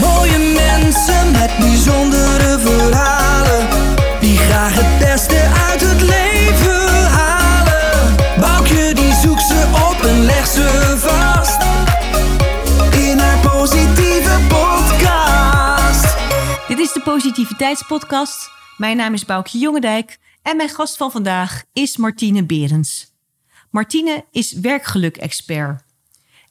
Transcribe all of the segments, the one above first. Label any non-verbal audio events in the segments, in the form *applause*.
Mooie mensen met bijzondere verhalen Die graag het beste uit het leven halen Boukje die zoekt ze op en legt ze vast In haar positieve podcast Dit is de Positiviteitspodcast. Mijn naam is Boukje Jongendijk en mijn gast van vandaag is Martine Berends. Martine is werkgeluk-expert.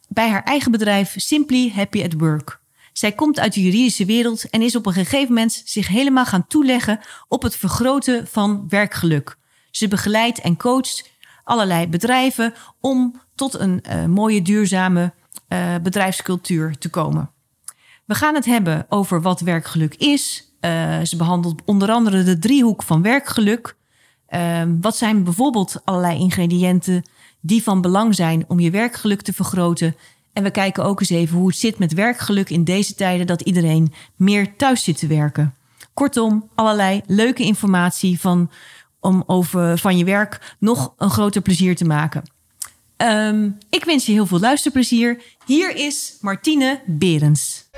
Bij haar eigen bedrijf Simply Happy at Work. Zij komt uit de juridische wereld en is op een gegeven moment zich helemaal gaan toeleggen op het vergroten van werkgeluk. Ze begeleidt en coacht allerlei bedrijven om tot een eh, mooie duurzame eh, bedrijfscultuur te komen. We gaan het hebben over wat werkgeluk is. Eh, ze behandelt onder andere de driehoek van werkgeluk. Ehm, wat zijn bijvoorbeeld allerlei ingrediënten die van belang zijn om je werkgeluk te vergroten? En we kijken ook eens even hoe het zit met werkgeluk in deze tijden dat iedereen meer thuis zit te werken. Kortom, allerlei leuke informatie van, om over, van je werk nog een groter plezier te maken. Ehm, ik wens je heel veel luisterplezier. Hier is Martine Berends.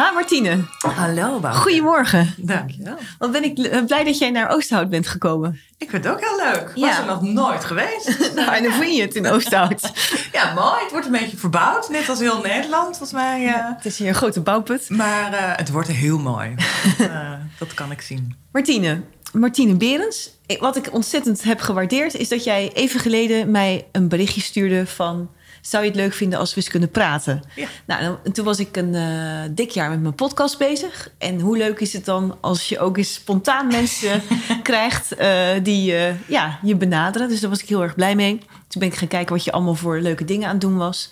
Ha, Martine. Hallo, Bouke. Goedemorgen. Dankjewel. Wat ben ik eh, blij dat jij naar Oosterhout bent gekomen. Ik vind het ook heel leuk. Ja. Was er nog nooit geweest. *laughs* Nou, en dan vind je het in Oosterhout. *laughs* ja, mooi. Het wordt een beetje verbouwd. Net als heel Nederland, volgens mij. eh. Het is hier een grote bouwput. Maar eh, het wordt heel mooi. *laughs* Eh, dat kan ik zien. Martine, Martine Berends. Wat ik ontzettend heb gewaardeerd is dat jij even geleden mij een berichtje stuurde van... Zou je het leuk vinden als we eens kunnen praten? Ja. Nou, en toen was ik een eh, dik jaar met mijn podcast bezig. En hoe leuk is het dan als je ook eens spontaan mensen *laughs* krijgt eh, die eh, ja, je benaderen. Dus daar was ik heel erg blij mee. Toen ben ik gaan kijken wat je allemaal voor leuke dingen aan het doen was.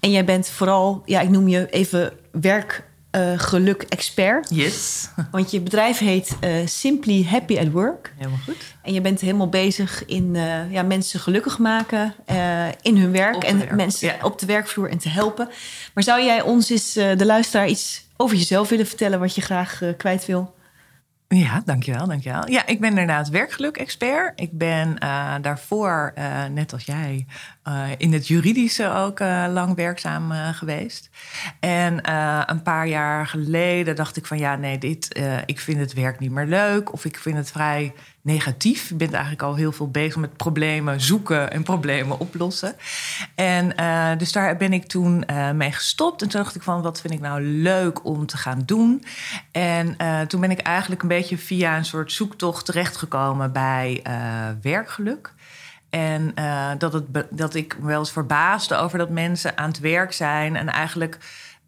En jij bent vooral, ja, ik noem je even werkgeluk-expert. Yes. Want je bedrijf heet eh, Simply Happy at Work. Helemaal goed. En je bent helemaal bezig in eh, ja, mensen gelukkig maken in hun werk. En werk, mensen ja. op de werkvloer en te helpen. Maar zou jij ons eens, de luisteraar, iets over jezelf willen vertellen wat je graag kwijt wil? Ja, dankjewel, dankjewel. Ja, ik ben inderdaad werkgeluk-expert. Ik ben eh, daarvoor, eh, net als jij, eh, in het juridische ook lang werkzaam geweest. En een paar jaar geleden dacht ik van ja, nee, dit, ik vind het werk niet meer leuk. Of ik vind het vrij negatief. Ik ben eigenlijk al heel veel bezig met problemen zoeken en problemen oplossen. En eh, dus daar ben ik toen eh, mee gestopt. En toen dacht ik van, wat vind ik nou leuk om te gaan doen? En eh, toen ben ik eigenlijk een beetje via een soort zoektocht terechtgekomen bij werkgeluk. En dat, het, dat ik me wel eens verbaasde over dat mensen aan het werk zijn en eigenlijk.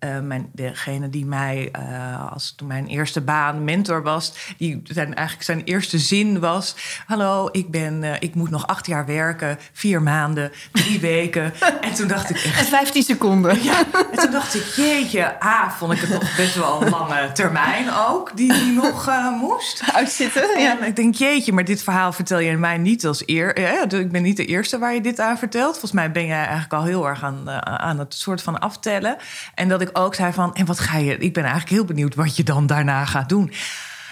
Eh, mijn, degene die mij, eh, als toen mijn eerste baan mentor was, die zijn eigenlijk zijn eerste zin was: Hallo, ik, ben, eh, ik moet nog acht jaar werken, vier maanden, drie *laughs* weken. En toen dacht ik echt, En 15 seconden. ja, en toen dacht ik, jeetje, A, vond ik het nog best wel een lange termijn ook, die, die nog moest. Uitzitten. Ja. En ik denk, jeetje, maar dit verhaal vertel je mij niet als eer. Ja, ik ben niet de eerste waar je dit aan vertelt. Volgens mij ben jij eigenlijk al heel erg aan, aan het soort van aftellen. En dat ik ook zei van, en wat ga je... Ik ben eigenlijk heel benieuwd wat je dan daarna gaat doen.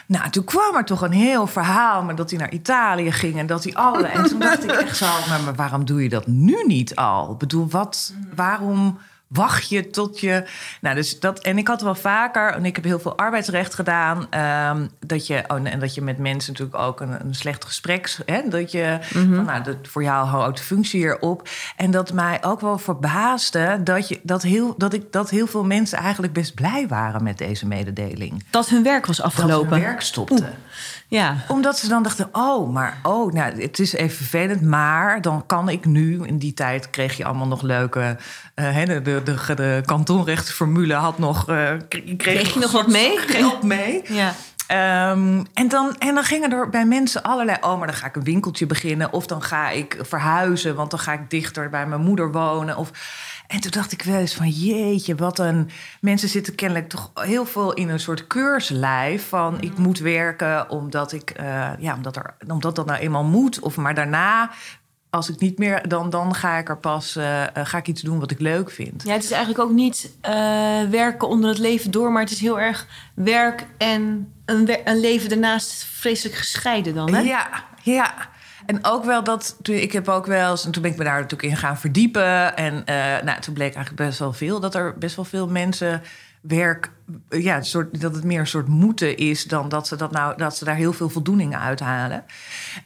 Nou, toen kwam er toch een heel verhaal met dat hij naar Italië ging en dat hij alle. En toen dacht ik echt zo, maar, maar waarom doe je dat nu niet al? Ik bedoel, wat, waarom wacht je tot je. Nou, dus dat. En ik had wel vaker, en ik heb heel veel arbeidsrecht gedaan, ehm, dat je. Oh, en dat je met mensen natuurlijk ook een, een slecht gesprek. Hè, dat je. van, nou, dat, voor jou houdt de functie hierop. En dat mij ook wel verbaasde dat, je, dat, heel, dat, ik, dat heel veel mensen eigenlijk best blij waren met deze mededeling. Dat hun werk was Dat afgelopen. hun werk stopte Ja. omdat ze dan dachten, oh, maar oh, nou, het is even vervelend, maar dan kan ik nu. In die tijd kreeg je allemaal nog leuke, eh, hè, de, de, de, de kantonrechtsformule had nog, eh, kreeg, Kreeg je nog wat mee? *laughs* Geld mee. *laughs* Ja. Ehm, en, dan, en dan gingen er bij mensen allerlei... oh, maar dan ga ik een winkeltje beginnen... of dan ga ik verhuizen, want dan ga ik dichter bij mijn moeder wonen. Of, en toen dacht ik wel eens van, jeetje, wat een... Mensen zitten kennelijk toch heel veel in een soort keurslijf... van ik moet werken omdat, ik, eh, ja, omdat, er, omdat dat nou eenmaal moet. Of maar daarna, als ik niet meer... dan, dan ga ik er pas eh, eh, ga ik iets doen wat ik leuk vind. Ja, het is eigenlijk ook niet eh, werken onder het leven door, maar het is heel erg werk en een, wer- een leven daarnaast vreselijk gescheiden dan, hè? Ja, ja. En ook wel dat, toen, ik heb ook wel eens, en toen ben ik me daar natuurlijk in gaan verdiepen. En nou, toen bleek eigenlijk best wel veel, dat er best wel veel mensen werk, ja, soort, dat het meer een soort moeten is dan dat ze, dat nou, dat ze daar heel veel voldoening uithalen.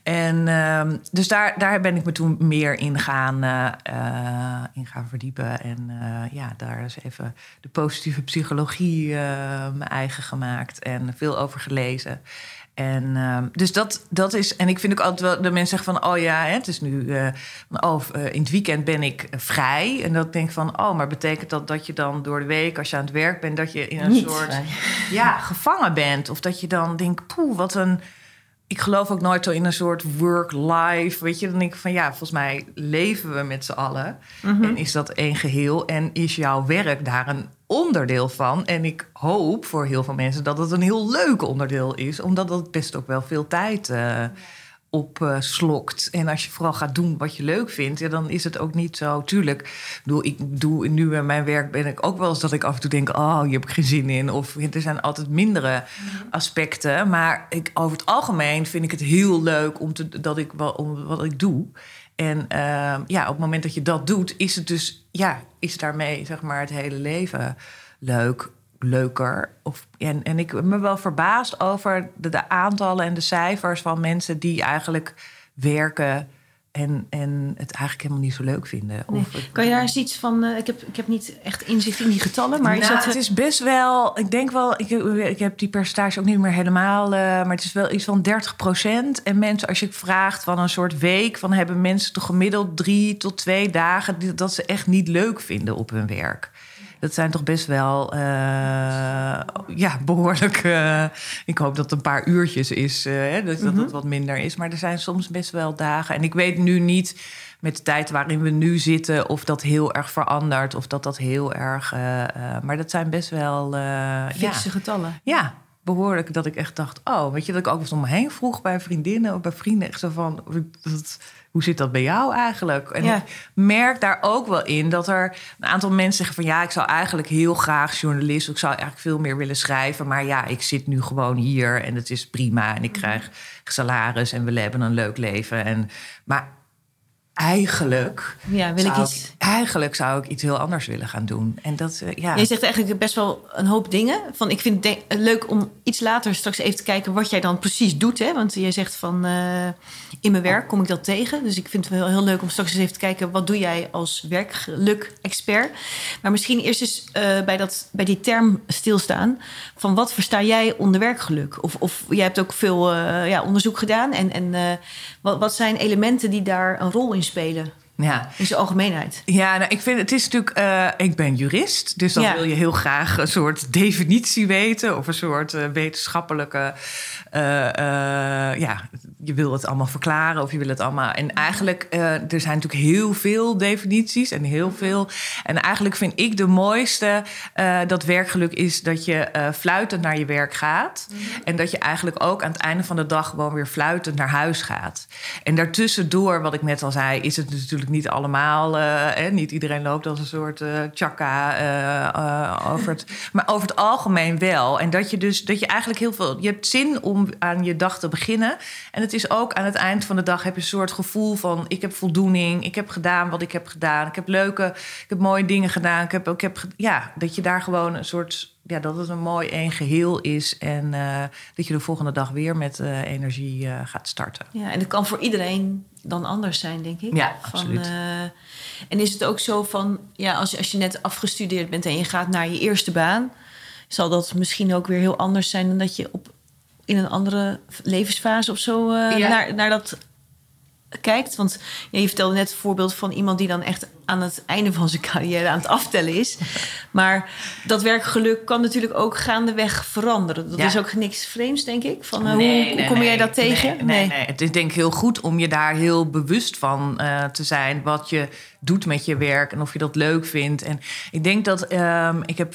En ehm, dus daar, daar ben ik me toen meer in gaan, eh, eh, in gaan verdiepen. En eh, ja, daar is even de positieve psychologie eh, mijn eigen gemaakt en veel over gelezen. En ehm, dus dat, dat is. En ik vind ook altijd wel. De mensen zeggen van. Oh ja, hè, het is nu. eh, oh, eh, in het weekend ben ik eh, vrij. En dat denk ik van. Oh, maar betekent dat dat je dan door de week, als je aan het werk bent, dat je in een Niet soort. vrij. Ja, gevangen bent. Of dat je dan denkt. Poeh, wat een. Ik geloof ook nooit zo in een soort work-life. Weet je, dan denk ik van ja, volgens mij leven we met z'n allen. En is dat één geheel? En is jouw werk daar een onderdeel van? En ik hoop voor heel veel mensen dat het een heel leuk onderdeel is, omdat dat best ook wel veel tijd eh opslokt. en als je vooral gaat doen wat je leuk vindt, ja, dan is het ook niet zo. Tuurlijk, ik bedoel, ik doe nu in mijn werk ben ik ook wel eens dat ik af en toe denk: oh, hier heb ik geen zin in. Of er zijn altijd mindere aspecten. Maar ik, over het algemeen vind ik het heel leuk om te, dat ik om wat ik doe. En ehm, ja, op het moment dat je dat doet, is het dus, ja, is daarmee zeg maar het hele leven leuk, leuker. Of, en, en ik ben me wel verbaasd over de, de aantallen en de cijfers van mensen die eigenlijk werken en, en het eigenlijk helemaal niet zo leuk vinden. Nee. Of het- Kan je daar eens iets van... eh, ik, heb, ik heb niet echt inzicht in die getallen, maar is nou, dat... het is best wel, ik denk wel, ik, ik heb die percentage ook niet meer helemaal, eh, maar het is wel iets van 30% En mensen, als je vraagt van een soort week, van hebben mensen toch gemiddeld drie tot twee dagen dat ze echt niet leuk vinden op hun werk. Dat zijn toch best wel, eh, ja, behoorlijk. eh, ik hoop dat het een paar uurtjes is, hè, dat, dat het wat minder is. Maar er zijn soms best wel dagen. En ik weet nu niet met de tijd waarin we nu zitten, of dat heel erg verandert, of dat dat heel erg. maar dat zijn best wel. ja. fikse getallen. ja, behoorlijk. Dat ik echt dacht, oh, weet je, dat ik ook eens om me heen vroeg bij vriendinnen of bij vrienden. Echt zo van, dat, hoe zit dat bij jou eigenlijk? En Ja. ik merk daar ook wel in dat er een aantal mensen zeggen van, ja, ik zou eigenlijk heel graag journalist, ik zou eigenlijk veel meer willen schrijven, maar ja, ik zit nu gewoon hier en het is prima en ik krijg salaris en we hebben een leuk leven. En, maar eigenlijk, Ja, wil ik zou iets... eigenlijk zou ik iets heel anders willen gaan doen. En dat, eh, ja. Jij zegt eigenlijk best wel een hoop dingen. Van, ik vind het leuk om iets later straks even te kijken wat jij dan precies doet. Hè? Want jij zegt van eh, in mijn werk kom ik dat tegen. Dus ik vind het wel heel leuk om straks eens even te kijken wat doe jij als werkgeluk-expert. Maar misschien eerst eens eh, bij, dat, bij die term stilstaan. Van wat versta jij onder werkgeluk? Of, of jij hebt ook veel ja, onderzoek gedaan. En, en wat, wat zijn elementen die daar een rol in spelen? ja. In zijn algemeenheid. Ja, nou, ik vind het is natuurlijk. eh, ik ben jurist, dus dan Ja. wil je heel graag een soort definitie weten of een soort eh, wetenschappelijke. eh, ja, je wil het allemaal verklaren of je wil het allemaal. En eigenlijk, eh, er zijn natuurlijk heel veel definities en heel veel. En eigenlijk vind ik de mooiste eh, dat werkgeluk is dat je eh, fluitend naar je werk gaat. En dat je eigenlijk ook aan het einde van de dag gewoon weer fluitend naar huis gaat. En daartussendoor, wat ik net al zei, is het natuurlijk niet allemaal. eh, niet iedereen loopt als een soort chakka over het. *laughs* Maar over het algemeen wel. En dat je dus dat je eigenlijk heel veel. Je hebt zin om aan je dag te beginnen. En het is ook aan het eind van de dag heb je een soort gevoel van ik heb voldoening. Ik heb gedaan wat ik heb gedaan. Ik heb leuke, ik heb mooie dingen gedaan. Ik heb, ik heb ja, dat je daar gewoon een soort. Ja, dat het een mooi één geheel is. En eh, dat je de volgende dag weer met eh, energie eh, gaat starten. Ja, en dat kan voor iedereen dan anders zijn, denk ik. Ja, Van, absoluut. en is het ook zo van, ja, als, als je net afgestudeerd bent en je gaat naar je eerste baan, zal dat misschien ook weer heel anders zijn dan dat je op in een andere levensfase of zo eh, Ja. naar, naar dat kijkt. Want ja, je vertelde net een voorbeeld van iemand die dan echt aan het einde van zijn carrière aan het aftellen is. Maar dat werkgeluk kan natuurlijk ook gaandeweg veranderen. Dat Ja. is ook niks vreemds, denk ik. Van, eh, Nee, hoe, nee, hoe kom jij dat tegen? Nee, nee. Het is denk ik heel goed om je daar heel bewust van eh, te zijn. Wat je doet met je werk en of je dat leuk vindt. En ik denk dat ehm, ik heb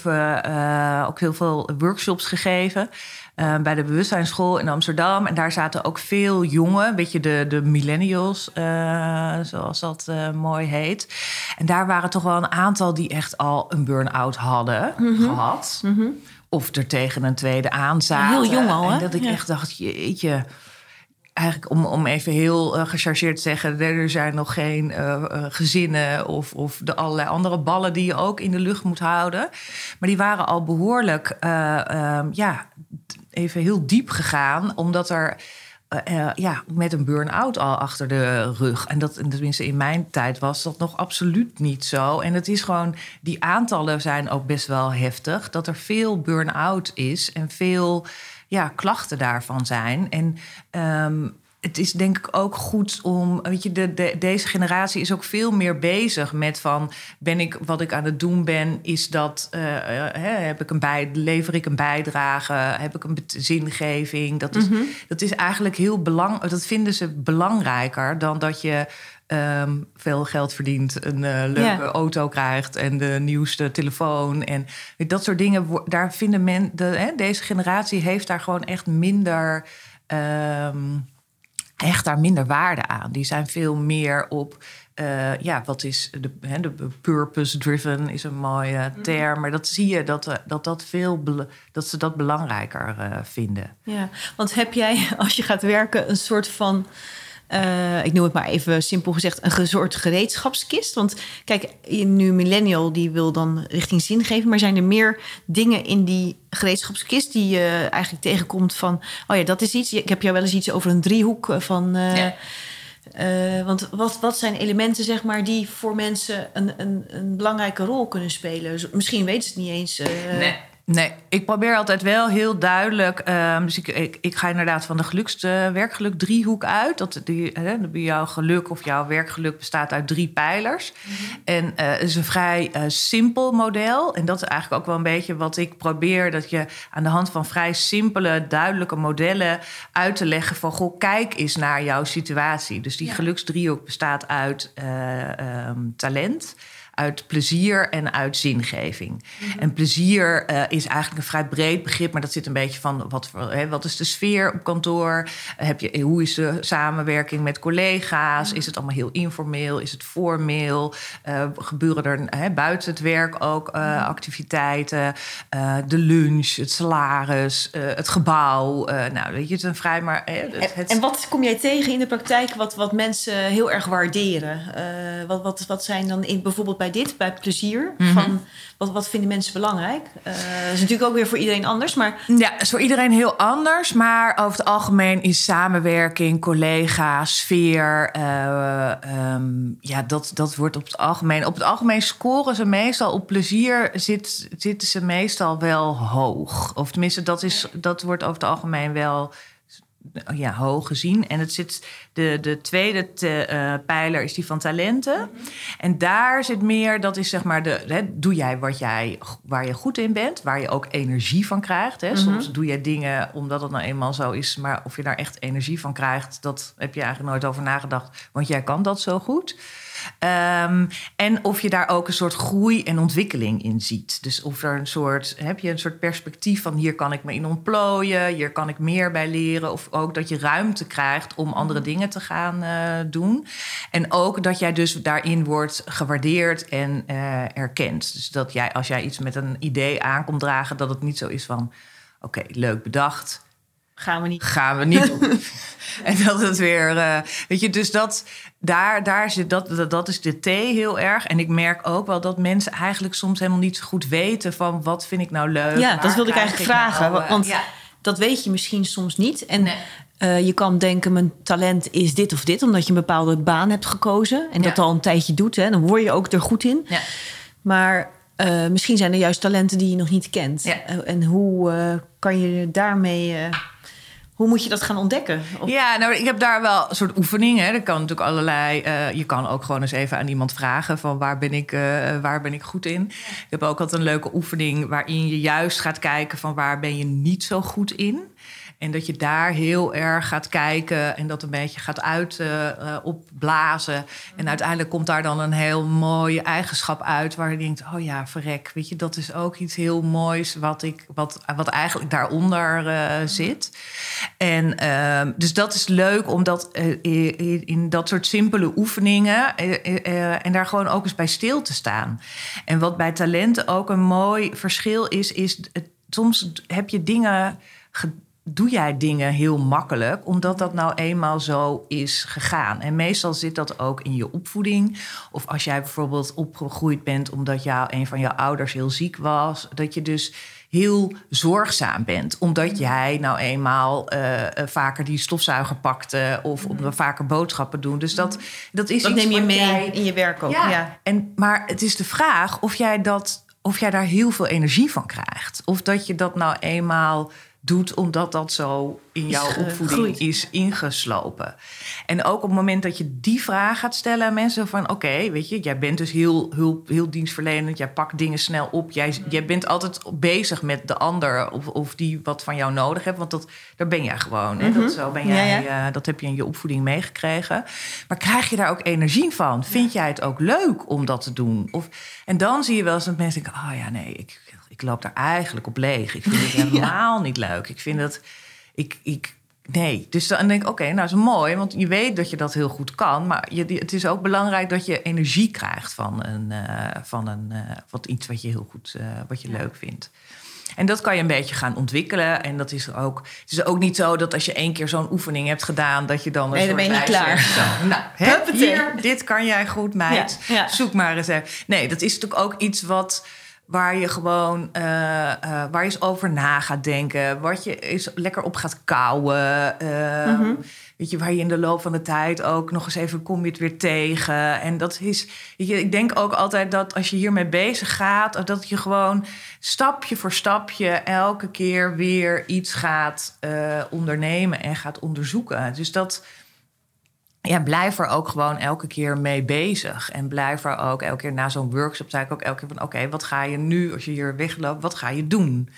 ook heel veel workshops gegeven. Eh, bij de bewustzijnsschool in Amsterdam. En daar zaten ook veel jongen, een beetje de, de millennials, eh, zoals dat eh, mooi heet. En daar waren toch wel een aantal die echt al een burn-out hadden gehad of er tegen een tweede aan zaten. Heel jong al, hè? En dat ik Ja. echt dacht, jeetje. Eigenlijk om, om even heel gechargeerd te zeggen... er zijn nog geen gezinnen of, of de allerlei andere ballen... die je ook in de lucht moet houden. Maar die waren al behoorlijk, eh, ehm, ja, even heel diep gegaan... omdat er eh, eh, ja, met een burn-out al achter de rug. En dat, en tenminste in mijn tijd was dat nog absoluut niet zo. En het is gewoon, die aantallen zijn ook best wel heftig. Dat er veel burn-out is en veel ja, klachten daarvan zijn. En ehm, het is denk ik ook goed om, weet je, de, de, deze generatie is ook veel meer bezig met van, ben ik wat ik aan het doen ben, is dat, eh, eh, hè, heb ik een bij, lever ik een bijdrage, heb ik een zingeving? Dat is, dat is eigenlijk heel belangrijk, dat vinden ze belangrijker dan dat je ehm, veel geld verdient, een eh, leuke auto krijgt en de nieuwste telefoon en dat soort dingen. Daar vinden men, de, hè, deze generatie heeft daar gewoon echt minder. ehm, echt daar minder waarde aan. Die zijn veel meer op, eh, ja, wat is de, de purpose-driven is een mooie term, maar dat zie je dat, eh, dat, dat, veel, dat ze dat belangrijker eh, vinden. Ja, want heb jij *laughs* als je gaat werken een soort van, eh, ik noem het maar even simpel gezegd, een soort gereedschapskist? Want kijk, nu millennial die wil dan richting zingeving, maar zijn er meer dingen in die gereedschapskist die je eigenlijk tegenkomt van, oh ja, dat is iets. Ik heb jou wel eens iets over een driehoek eh, van. eh, Ja. want wat, wat zijn elementen, zeg maar, die voor mensen een, een, een belangrijke rol kunnen spelen? Misschien weten ze het niet eens. Nee, ik probeer altijd wel heel duidelijk. ehm, dus ik, ik, ik ga inderdaad van de gelukste werkgeluk driehoek uit. Dat die, hè, jouw geluk of jouw werkgeluk bestaat uit drie pijlers. En eh, het is een vrij eh, simpel model. En dat is eigenlijk ook wel een beetje wat ik probeer. Dat je aan de hand van vrij simpele, duidelijke modellen uit te leggen van goh, kijk eens naar jouw situatie. Dus die geluksdriehoek bestaat uit eh, ehm, talent uit plezier en uit zingeving. En plezier eh, is eigenlijk een vrij breed begrip, maar dat zit een beetje van wat, hè, wat is de sfeer op kantoor? Heb je, hoe is de samenwerking met collega's? Is het allemaal heel informeel? Is het formeel? Eh, gebeuren er hè, buiten het werk ook eh, activiteiten? Eh, de lunch, het salaris, het gebouw. Nou, weet je, het is een vrij maar. eh, het, En, het- en wat kom jij tegen in de praktijk wat, wat mensen heel erg waarderen? Wat, wat, wat zijn dan in, bijvoorbeeld bij dit, bij plezier? Mhm. van, wat, wat vinden mensen belangrijk? Eh, dat is natuurlijk ook weer voor iedereen anders, maar Ja, is voor iedereen heel anders. Maar over het algemeen is samenwerking, collega, sfeer. eh, ehm, ja, dat, dat wordt op het algemeen. Op het algemeen scoren ze meestal op plezier. Zit, zitten ze meestal wel hoog. Of tenminste, dat, is, dat wordt over het algemeen wel ja, hoog gezien. En het zit, de, de tweede te- eh, pijler is die van talenten. En daar zit meer, dat is zeg maar, de, hè, doe jij wat jij, waar je goed in bent, waar je ook energie van krijgt. Hè? Soms doe je dingen omdat het nou eenmaal zo is, maar of je daar echt energie van krijgt, dat heb je eigenlijk nooit over nagedacht, want jij kan dat zo goed. Ehm, en of je daar ook een soort groei en ontwikkeling in ziet. Dus of er een soort, heb je een soort perspectief van hier kan ik me in ontplooien, hier kan ik meer bij leren. Of ook dat je ruimte krijgt om andere dingen te gaan eh, doen. En ook dat jij dus daarin wordt gewaardeerd en eh, erkend. Dus dat jij, als jij iets met een idee aankomt dragen, dat het niet zo is van oké, leuk bedacht gaan we niet. gaan we niet *laughs* en dat het weer, eh, weet je, dus dat daar, daar zit dat, dat, dat is de T heel erg. En ik merk ook wel dat mensen eigenlijk soms helemaal niet zo goed weten van wat vind ik nou leuk. Ja, dat wilde ik eigenlijk vragen. nou, eh, want ja. dat weet je misschien soms niet. En Nee. eh, je kan denken, mijn talent is dit of dit, omdat je een bepaalde baan hebt gekozen. En dat al een tijdje doet. Hè, dan word je ook er goed in. Ja. Maar eh, misschien zijn er juist talenten die je nog niet kent. Ja. En hoe eh, kan je daarmee. Hoe moet je dat gaan ontdekken? Ja, nou, ik heb daar wel een soort oefeningen. Er kan natuurlijk allerlei. eh, je kan ook gewoon eens even aan iemand vragen van waar ben ik, eh, waar ben ik goed in. Ik heb ook altijd een leuke oefening waarin je juist gaat kijken van waar ben je niet zo goed in. En dat je daar heel erg gaat kijken en dat een beetje gaat uit eh, eh, opblazen. En uiteindelijk komt daar dan een heel mooie eigenschap uit waar je denkt: oh ja, verrek, weet je, dat is ook iets heel moois wat, ik, wat, wat eigenlijk daaronder eh, zit. En ehm, dus dat is leuk omdat in, in dat soort simpele oefeningen en daar gewoon ook eens bij stil te staan. En wat bij talenten ook een mooi verschil is, is soms heb je dingen, ge- doe jij dingen heel makkelijk, omdat dat nou eenmaal zo is gegaan. En meestal zit dat ook in je opvoeding. Of als jij bijvoorbeeld opgegroeid bent omdat jou, een van jouw ouders heel ziek was, dat je dus heel zorgzaam bent. Omdat jij nou eenmaal eh, eh, vaker die stofzuiger pakte of om vaker boodschappen doen. Dus dat, dat is Dat iets neem je mee jij- in je werk ook. ja. Ja. En, maar het is de vraag of jij, dat, of jij daar heel veel energie van krijgt. Of dat je dat nou eenmaal doet omdat dat zo in jouw Is opvoeding is ingeslopen. En ook op het moment dat je die vraag gaat stellen aan mensen van... oké, weet je, jij bent dus heel, heel, heel dienstverlenend. Jij pakt dingen snel op. Jij, jij bent altijd bezig met de ander of, of die wat van jou nodig heeft. Want dat, daar ben jij gewoon. Hè? Dat, zo ben jij, ja. eh, dat heb je in je opvoeding meegekregen. Maar krijg je daar ook energie van? Vind jij het ook leuk om dat te doen? Of, en dan zie je wel eens dat mensen denken... oh ja, nee, ik, ik loop daar eigenlijk op leeg. Ik vind het *laughs* helemaal niet leuk. Ik vind het... Ik, ik, nee, dus dan denk ik, oké, nou is mooi, want je weet dat je dat heel goed kan, maar je, het is ook belangrijk dat je energie krijgt van een, eh, van een eh, wat iets wat je heel goed, eh, wat je leuk vindt. En dat kan je een beetje gaan ontwikkelen. En dat is ook. Het is ook niet zo dat als je één keer zo'n oefening hebt gedaan, dat je dan. Een Nee, dan ben je klaar. Zo, nou, hè, *laughs* Huppatee. hier, dit kan jij goed, meid. Ja, ja. Zoek maar eens even. Nee, dat is natuurlijk ook iets wat waar je gewoon eh, eh, waar je eens over na gaat denken. Wat je eens lekker op gaat kouwen. eh, Mhm. Weet je, waar je in de loop van de tijd ook nog eens even kom je het weer tegen. En dat is, weet je, ik denk ook altijd dat als je hiermee bezig gaat, dat je gewoon stapje voor stapje elke keer weer iets gaat eh, ondernemen en gaat onderzoeken. Dus dat, ja, blijf er ook gewoon elke keer mee bezig. En blijf er ook elke keer na zo'n workshop, zei ik ook elke keer van: oké, wat ga je nu als je hier wegloopt, wat ga je doen?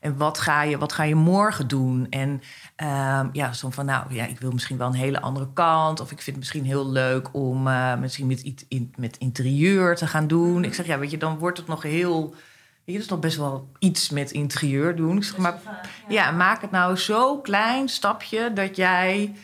En wat ga je, wat ga je morgen doen? En ehm, ja, zo van, nou ja, ik wil misschien wel een hele andere kant. Of ik vind het misschien heel leuk om eh, misschien met, iets in, met interieur te gaan doen. Ik zeg, ja, weet je, dan wordt het nog heel... Weet je, is nog best wel iets met interieur doen. Ik zeg, maar ja, maak het nou zo klein stapje dat jij...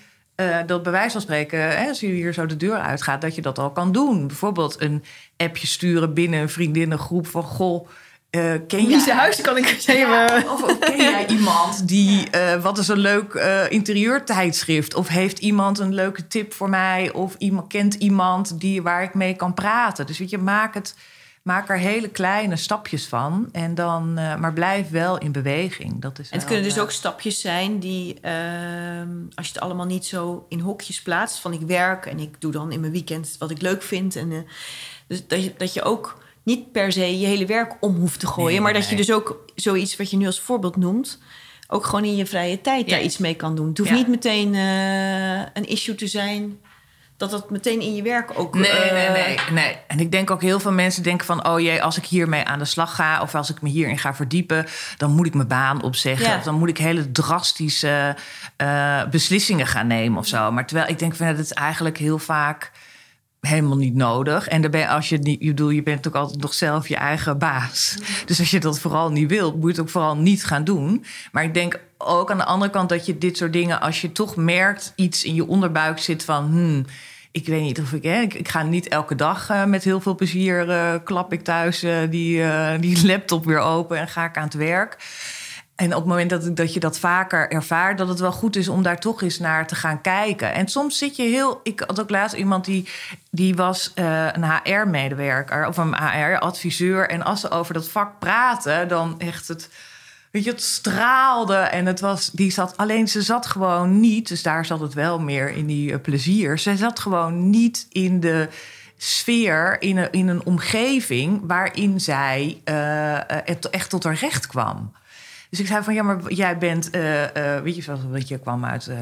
eh, dat bij wijze van spreken, hè, als je hier zo de deur uitgaat, dat je dat al kan doen. Bijvoorbeeld een appje sturen binnen een vriendinnengroep van... Goh, eh, ken Wie zijn huis kan ik eens *laughs* Ja, even... of, of ken jij iemand die, eh, wat is een leuk eh, interieurtijdschrift? Of heeft iemand een leuke tip voor mij? Of iemand kent iemand die, waar ik mee kan praten? Dus weet je, maak, het, maak er hele kleine stapjes van. En dan, eh, maar blijf wel in beweging. Dat is En het wel, kunnen dus eh, ook stapjes zijn die, ehm, als je het allemaal niet zo in hokjes plaatst, van ik werk en ik doe dan in mijn weekend wat ik leuk vind. En, eh, dus dat je, dat je ook niet per se je hele werk om hoeft te gooien, Nee, maar nee, dat je dus ook zoiets wat je nu als voorbeeld noemt, ook gewoon in je vrije tijd Ja. daar iets mee kan doen. Het hoeft Ja. niet meteen een issue te zijn dat dat meteen in je werk ook. Nee, eh, nee, nee, nee. En ik denk ook heel veel mensen denken van... oh jee, als ik hiermee aan de slag ga... of als ik me hierin ga verdiepen... dan moet ik mijn baan opzeggen. Ja. Of dan moet ik hele drastische eh, beslissingen gaan nemen of zo. Maar terwijl ik denk van... dat is eigenlijk heel vaak helemaal niet nodig. En dan ben je, als je het niet... Je, bedoel, je bent natuurlijk altijd nog zelf je eigen baas. Dus als je dat vooral niet wilt... moet je het ook vooral niet gaan doen. Maar ik denk ook aan de andere kant... dat je dit soort dingen... als je toch merkt iets in je onderbuik zit van... Hmm, ik weet niet of ik, hè, ik, ik ga niet elke dag eh, met heel veel plezier eh, klap ik thuis eh, die, die laptop weer open en ga ik aan het werk. En op het moment dat, dat je dat vaker ervaart, dat het wel goed is om daar toch eens naar te gaan kijken. En soms zit je heel. Ik had ook laatst iemand die, die was eh, een HR-medewerker of een HR-adviseur. En als ze over dat vak praten, dan echt het. Weet je, het straalde en het was, die zat, alleen ze zat gewoon niet, dus daar zat het wel meer in die eh, plezier. Ze zat gewoon niet in de sfeer, in een, in een omgeving waarin zij het echt tot haar recht kwam. Dus ik zei van, ja, maar jij bent, eh, eh, weet je, zoals, je, kwam uit eh,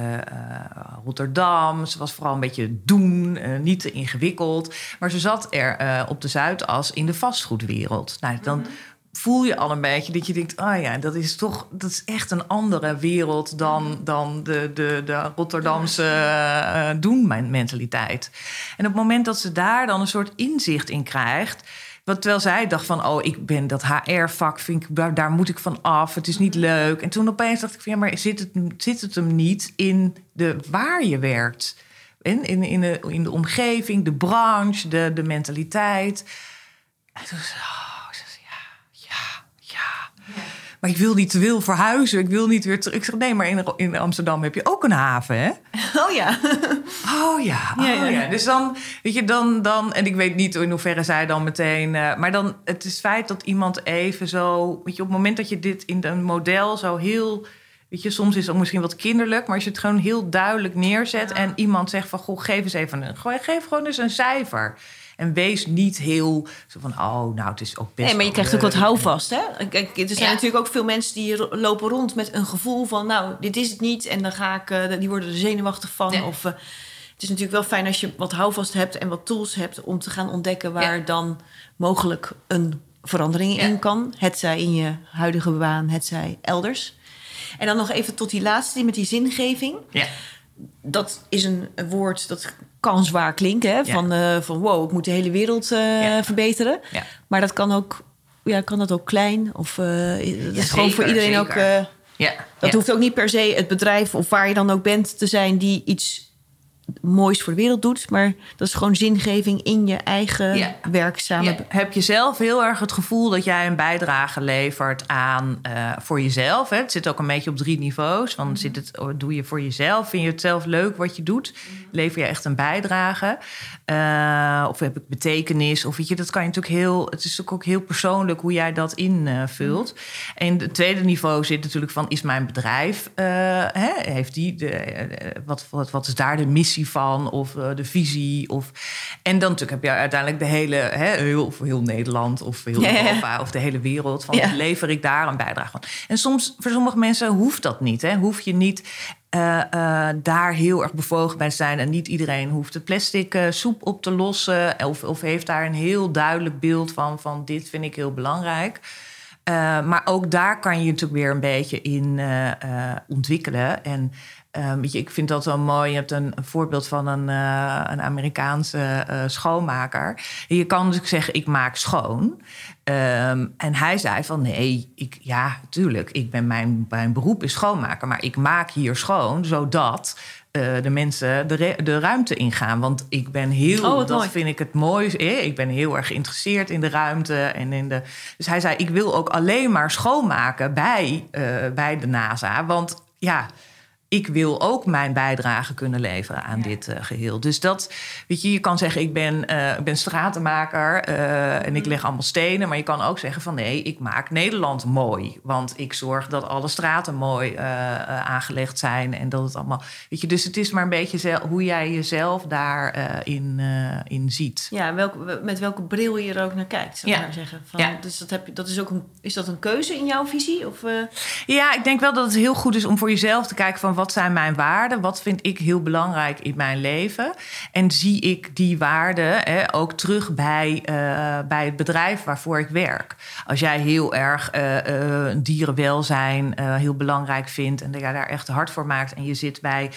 Rotterdam. Ze was vooral een beetje doen, niet te ingewikkeld. Maar ze zat er op de Zuidas in de vastgoedwereld. Nou, dan voel je al een beetje dat je denkt, oh ja, dat is toch, dat is echt een andere wereld dan, dan de, de, de Rotterdamse doen-mentaliteit. En op het moment dat ze daar dan een soort inzicht in krijgt. Wat terwijl zij dacht van, oh, ik ben dat HR-vak, vind ik, daar, daar moet ik van af. Het is niet leuk. En toen opeens dacht ik van, ja, maar zit het, zit het hem niet in de waar je werkt? In, in, in, de, in de omgeving, de branche, de, de mentaliteit. En toen oh, ze zei, ja, ja, ja. Maar ik wil niet te wil verhuizen. Ik wil niet weer terug. Ik zeg, nee, maar in, in Amsterdam heb je ook een haven, hè? *laughs* Oh ja. Oh ja, oh Ja, ja. ja. Dus dan, weet je, dan, dan... En ik weet niet in hoeverre zij dan meteen... eh, maar dan het is feit dat iemand even zo... Weet je, op het moment dat je dit in een model zo heel... Weet je, soms is het ook misschien wat kinderlijk... maar als je het gewoon heel duidelijk neerzet... en iemand zegt van, goh, geef eens even een... Geef gewoon eens een cijfer. En wees niet heel zo van, oh, nou, het is ook best Nee, maar je krijgt ook wat houvast, hè? Kijk, er zijn Ja. natuurlijk ook veel mensen die lopen rond met een gevoel van... nou, dit is het niet en dan ga ik... eh, die worden er zenuwachtig van. Ja. Of, eh, het is natuurlijk wel fijn als je wat houvast hebt en wat tools hebt... om te gaan ontdekken waar Ja. dan mogelijk een verandering Ja. in kan. Het zij in je huidige baan, het zij elders. En dan nog even tot die laatste, die met die zingeving. Ja. Dat is een, een woord dat kan zwaar klinken. Hè? Van, eh, van wow, ik moet de hele wereld eh, verbeteren. Maar dat kan ook, ja, kan dat ook klein. Of eh, dat is gewoon voor iedereen ook. zeker. Ja. dat hoeft ook niet per se het bedrijf of waar je dan ook bent te zijn die iets moois voor de wereld doet. Maar dat is gewoon zingeving in je eigen Ja. werk samen. Ja, heb je zelf heel erg het gevoel dat jij een bijdrage levert aan eh, voor jezelf? Hè? Het zit ook een beetje op drie niveaus. Mhm. Van zit het, oh, doe je voor jezelf? Vind je het zelf leuk wat je doet? Mhm. Lever je echt een bijdrage? Eh, of heb ik betekenis? Of weet je, dat kan je natuurlijk heel. Het is ook heel persoonlijk hoe jij dat invult. En het tweede niveau zit natuurlijk van: is mijn bedrijf, eh, hè, heeft die de, eh, wat, wat, wat is daar de missie van? Of de visie? Of, en dan natuurlijk heb je uiteindelijk de hele, hè, heel, heel Nederland of heel Ja, *laughs* ja. Europa of de hele wereld. Van Ja. lever ik daar een bijdrage van? En soms, voor sommige mensen hoeft dat niet. Hè? Hoef je niet eh, eh, daar heel erg bevogen bij zijn. En niet iedereen hoeft de plastic eh, soep op te lossen. Of, of heeft daar een heel duidelijk beeld van, van dit vind ik heel belangrijk. Maar ook daar kan je natuurlijk weer een beetje in ontwikkelen. En weet je, ik vind dat wel mooi. Je hebt een, voorbeeld van een, een Amerikaanse schoonmaker. Je kan dus zeggen, ik maak schoon. Ehm, en hij zei van nee, ik, ja, tuurlijk, ik ben mijn, mijn beroep is schoonmaker, maar ik maak hier schoon zodat eh, de mensen de, de ruimte ingaan. Want ik ben heel, Oh, dat mooi. vind ik het mooiste. eh, Ik ben heel erg geïnteresseerd in de ruimte en in de. Dus hij zei, ik wil ook alleen maar schoonmaken bij, eh, bij de NASA, want ja ik wil ook mijn bijdrage kunnen leveren aan dit eh, geheel. Dus dat, weet je, je kan zeggen, ik ben, eh, ik ben stratenmaker eh, en ik leg allemaal stenen. Maar je kan ook zeggen van nee, ik maak Nederland mooi. Want ik zorg dat alle straten mooi aangelegd zijn. En dat het allemaal, weet je, dus het is maar een beetje hoe jij jezelf daarin in, in ziet. Ja, met welke bril je er ook naar kijkt, zou ik Ja. maar zeggen. Van, Ja. Dus dat, heb je, dat is, ook een, is dat een keuze in jouw visie? Of, Ja, ik denk wel dat het heel goed is om voor jezelf te kijken van wat zijn mijn waarden? Wat vind ik heel belangrijk in mijn leven? En zie ik die waarden hè, ook terug bij, eh, bij het bedrijf waarvoor ik werk? Als jij heel erg eh, eh, dierenwelzijn heel belangrijk vindt en dat jij daar echt hard voor maakt en je zit bij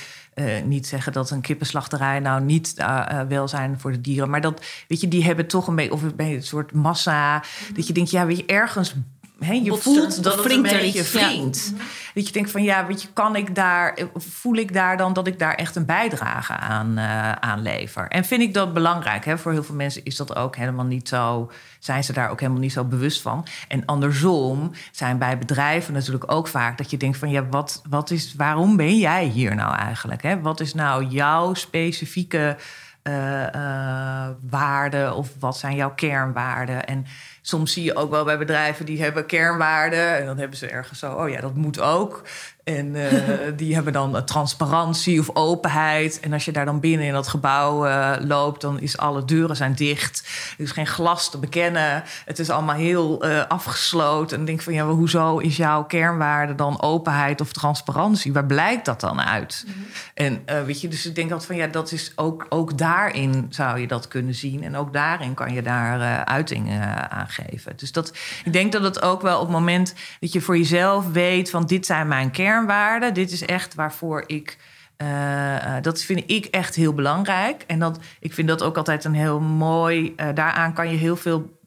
niet zeggen dat een kippenslachterij nou niet eh, welzijn voor de dieren, maar dat weet je, die hebben toch een beetje of een beetje een soort massa dat je denkt, ja, weet je, ergens je voelt dat het een beetje ja. wringt. Dat je denkt van ja, weet je, kan ik daar, voel ik daar dan dat ik daar echt een bijdrage aan, aan lever? En vind ik dat belangrijk? Hè? Voor heel veel mensen is dat ook helemaal niet zo, zijn ze daar ook helemaal niet zo bewust van. En andersom zijn bij bedrijven natuurlijk ook vaak dat je denkt van ja, wat, wat is, waarom ben jij hier nou eigenlijk? Hè? Wat is nou jouw specifieke eh, eh, waarden of wat zijn jouw kernwaarden? En soms zie je ook wel bij bedrijven die hebben kernwaarden en dan hebben ze ergens zo, oh ja, dat moet ook. En eh, *laughs* die hebben dan eh, transparantie of openheid. En als je daar dan binnen in dat gebouw eh, loopt, dan is alle deuren zijn dicht. Er is geen glas te bekennen. Het is allemaal heel afgesloten. En dan denk van ja, hoezo is jouw kernwaarde dan openheid of transparantie? Waar blijkt dat dan uit? En eh, weet je, dus ik denk altijd van ja, dat is ook, ook daarin zou je dat kunnen zien. En ook daarin kan je daar uiting eh, aan geven. Dus dat, ik denk dat het ook wel op het moment dat je voor jezelf weet van dit zijn mijn kernwaarden. Dit is echt waarvoor ik. eh, eh, dat vind ik echt heel belangrijk. En dat, ik vind dat ook altijd een heel mooi. eh, daaraan kan je heel veel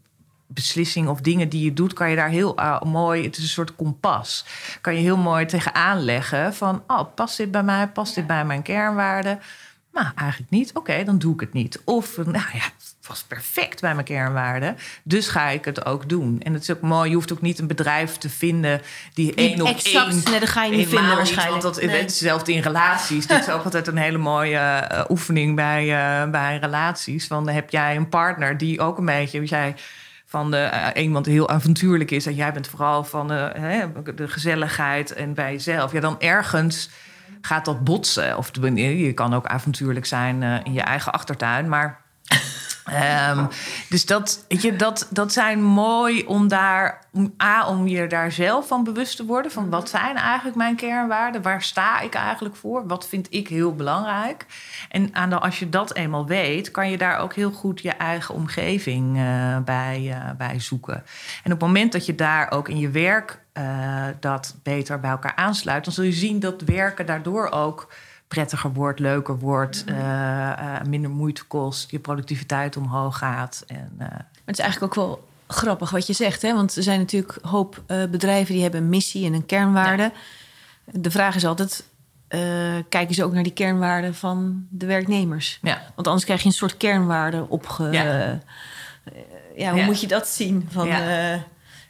beslissingen of dingen die je doet, kan je daar heel mooi. Het is een soort kompas. Kan je heel mooi tegenaan leggen van, oh, past dit bij mij? Past dit bij mijn kernwaarden? Nou, eigenlijk niet. Oké, dan doe ik het niet. Of, nou ja, was perfect bij mijn kernwaarden. Dus ga ik het ook doen. En het is ook mooi. Je hoeft ook niet een bedrijf te vinden die één op exact, één... nee, dat ga je niet vinden waarschijnlijk. want dat, Nee. hetzelfde in relaties. Dit is ook *laughs* altijd een hele mooie eh, oefening bij, eh, bij relaties. Van, heb jij een partner die ook een beetje... jij van de, eh, iemand die heel avontuurlijk is... en jij bent vooral van de, hè, de gezelligheid en bij jezelf. Ja, dan ergens gaat dat botsen. Of je kan ook avontuurlijk zijn eh, in je eigen achtertuin, maar... Ehm, dus dat, weet je, dat, dat zijn mooi om daar, om, A, om je daar zelf van bewust te worden. Van wat zijn eigenlijk mijn kernwaarden? Waar sta ik eigenlijk voor? Wat vind ik heel belangrijk? En aan de, als je dat eenmaal weet, kan je daar ook heel goed je eigen omgeving eh, bij, eh, bij zoeken. En op het moment dat je daar ook in je werk eh, dat beter bij elkaar aansluit, dan zul je zien dat werken daardoor ook prettiger wordt, leuker wordt, eh, eh, minder moeite kost, je productiviteit omhoog gaat. En, eh, Maar het is eigenlijk ook wel grappig wat je zegt. Hè? Want er zijn natuurlijk een hoop bedrijven die hebben een missie en een kernwaarde. De vraag is altijd, kijken ze ook naar die kernwaarden van de werknemers? ja. Want anders krijg je een soort kernwaarde opge... Ja. ja, hoe moet je dat zien? Van,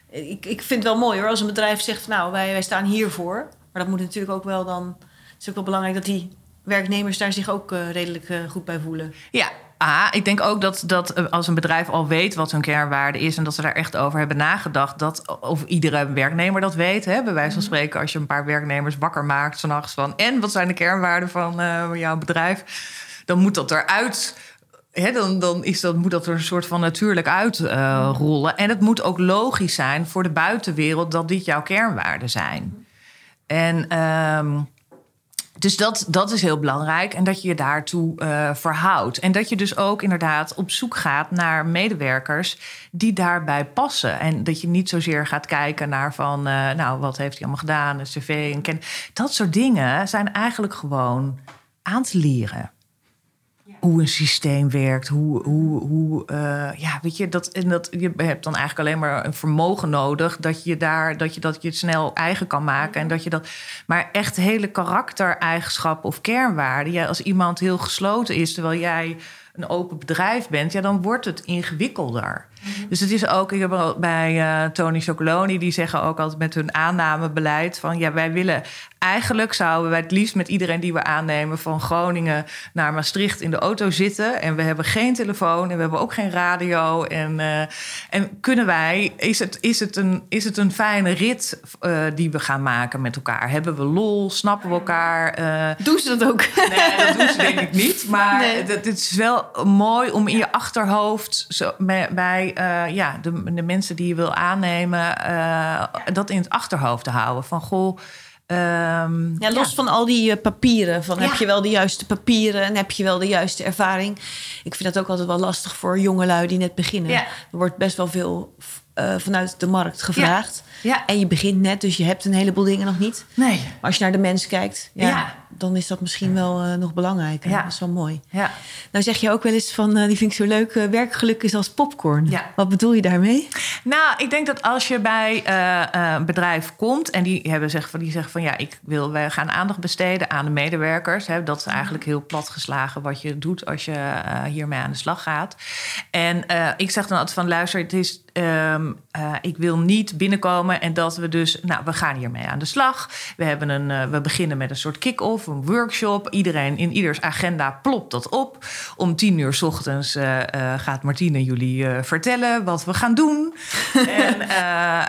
ik, ik vind het wel mooi hoor, als een bedrijf zegt... nou, wij, wij staan hiervoor. Maar dat moet natuurlijk ook wel dan... Het is ook wel belangrijk dat die werknemers daar zich ook eh, redelijk eh, goed bij voelen. Ja, ah, ik denk ook dat, dat eh, als een bedrijf al weet wat hun kernwaarde is en dat ze daar echt over hebben nagedacht, dat of iedere werknemer dat weet. Hè? Bij wijze van spreken, als je een paar werknemers wakker maakt s'nachts van en wat zijn de kernwaarden van jouw bedrijf, dan moet dat eruit. Hè, dan dan is dat, moet dat er een soort van natuurlijk uitrollen. en het moet ook logisch zijn voor de buitenwereld dat dit jouw kernwaarden zijn. En ehm, dus dat, dat is heel belangrijk. En dat je je daartoe eh, verhoudt. En dat je dus ook inderdaad op zoek gaat naar medewerkers die daarbij passen. En dat je niet zozeer gaat kijken naar van, eh, nou, wat heeft hij allemaal gedaan, een cv en ken. Dat soort dingen zijn eigenlijk gewoon aan te leren. Hoe een systeem werkt, hoe, hoe, hoe eh, ja, weet je, dat, en dat, je hebt dan eigenlijk alleen maar een vermogen nodig dat je daar, dat je dat je het snel eigen kan maken en dat je dat, maar echt hele karaktereigenschappen of kernwaarden, ja, als iemand heel gesloten is terwijl jij een open bedrijf bent, ja, dan wordt het ingewikkelder. Dus het is ook, ik heb al bij eh, Tony Chocoloni, die zeggen ook altijd met hun aannamebeleid van ja, wij willen eigenlijk zouden wij het liefst met iedereen die we aannemen van Groningen naar Maastricht in de auto zitten en we hebben geen telefoon en we hebben ook geen radio en, eh, en kunnen wij, is het, is het, een, is het een fijne rit eh, die we gaan maken met elkaar? Hebben we lol? Snappen we elkaar? Doen ze dat ook? Nee, dat doen ze denk ik niet. Maar het is wel mooi om in je achterhoofd... Zo, bij eh, ja, de, de mensen die je wil aannemen... eh, dat in het achterhoofd te houden. Van, goh... ehm, Ja, los van al die eh, papieren. Van Ja. heb je wel de juiste papieren en heb je wel de juiste ervaring. Ik vind dat ook altijd wel lastig voor jongelui die net beginnen. Ja. Er wordt best wel veel vanuit de markt gevraagd. Ja. En je begint net, dus je hebt een heleboel dingen nog niet. Nee. Maar als je naar de mens kijkt, Ja. Dan is dat misschien wel eh, nog belangrijker. Ja. Dat is wel mooi. Ja. Nou zeg je ook wel eens van, eh, die vind ik zo leuk, eh, werkgeluk is als popcorn. Ja. Wat bedoel je daarmee? Nou, ik denk dat als je bij een bedrijf komt en die hebben van, die zeggen van ja, ik wil, wij gaan aandacht besteden aan de medewerkers. Hè, dat is eigenlijk heel platgeslagen wat je doet als je hiermee aan de slag gaat. En ik zeg dan altijd van luister, het is, ehm, eh, ik wil niet binnenkomen en dat we dus, nou, we gaan hiermee aan de slag. We hebben een, we beginnen met een soort kick-off, een workshop. Iedereen in ieders agenda plopt dat op. Om tien uur 's ochtends eh, eh, gaat Martine jullie eh, vertellen wat we gaan doen. *laughs* en,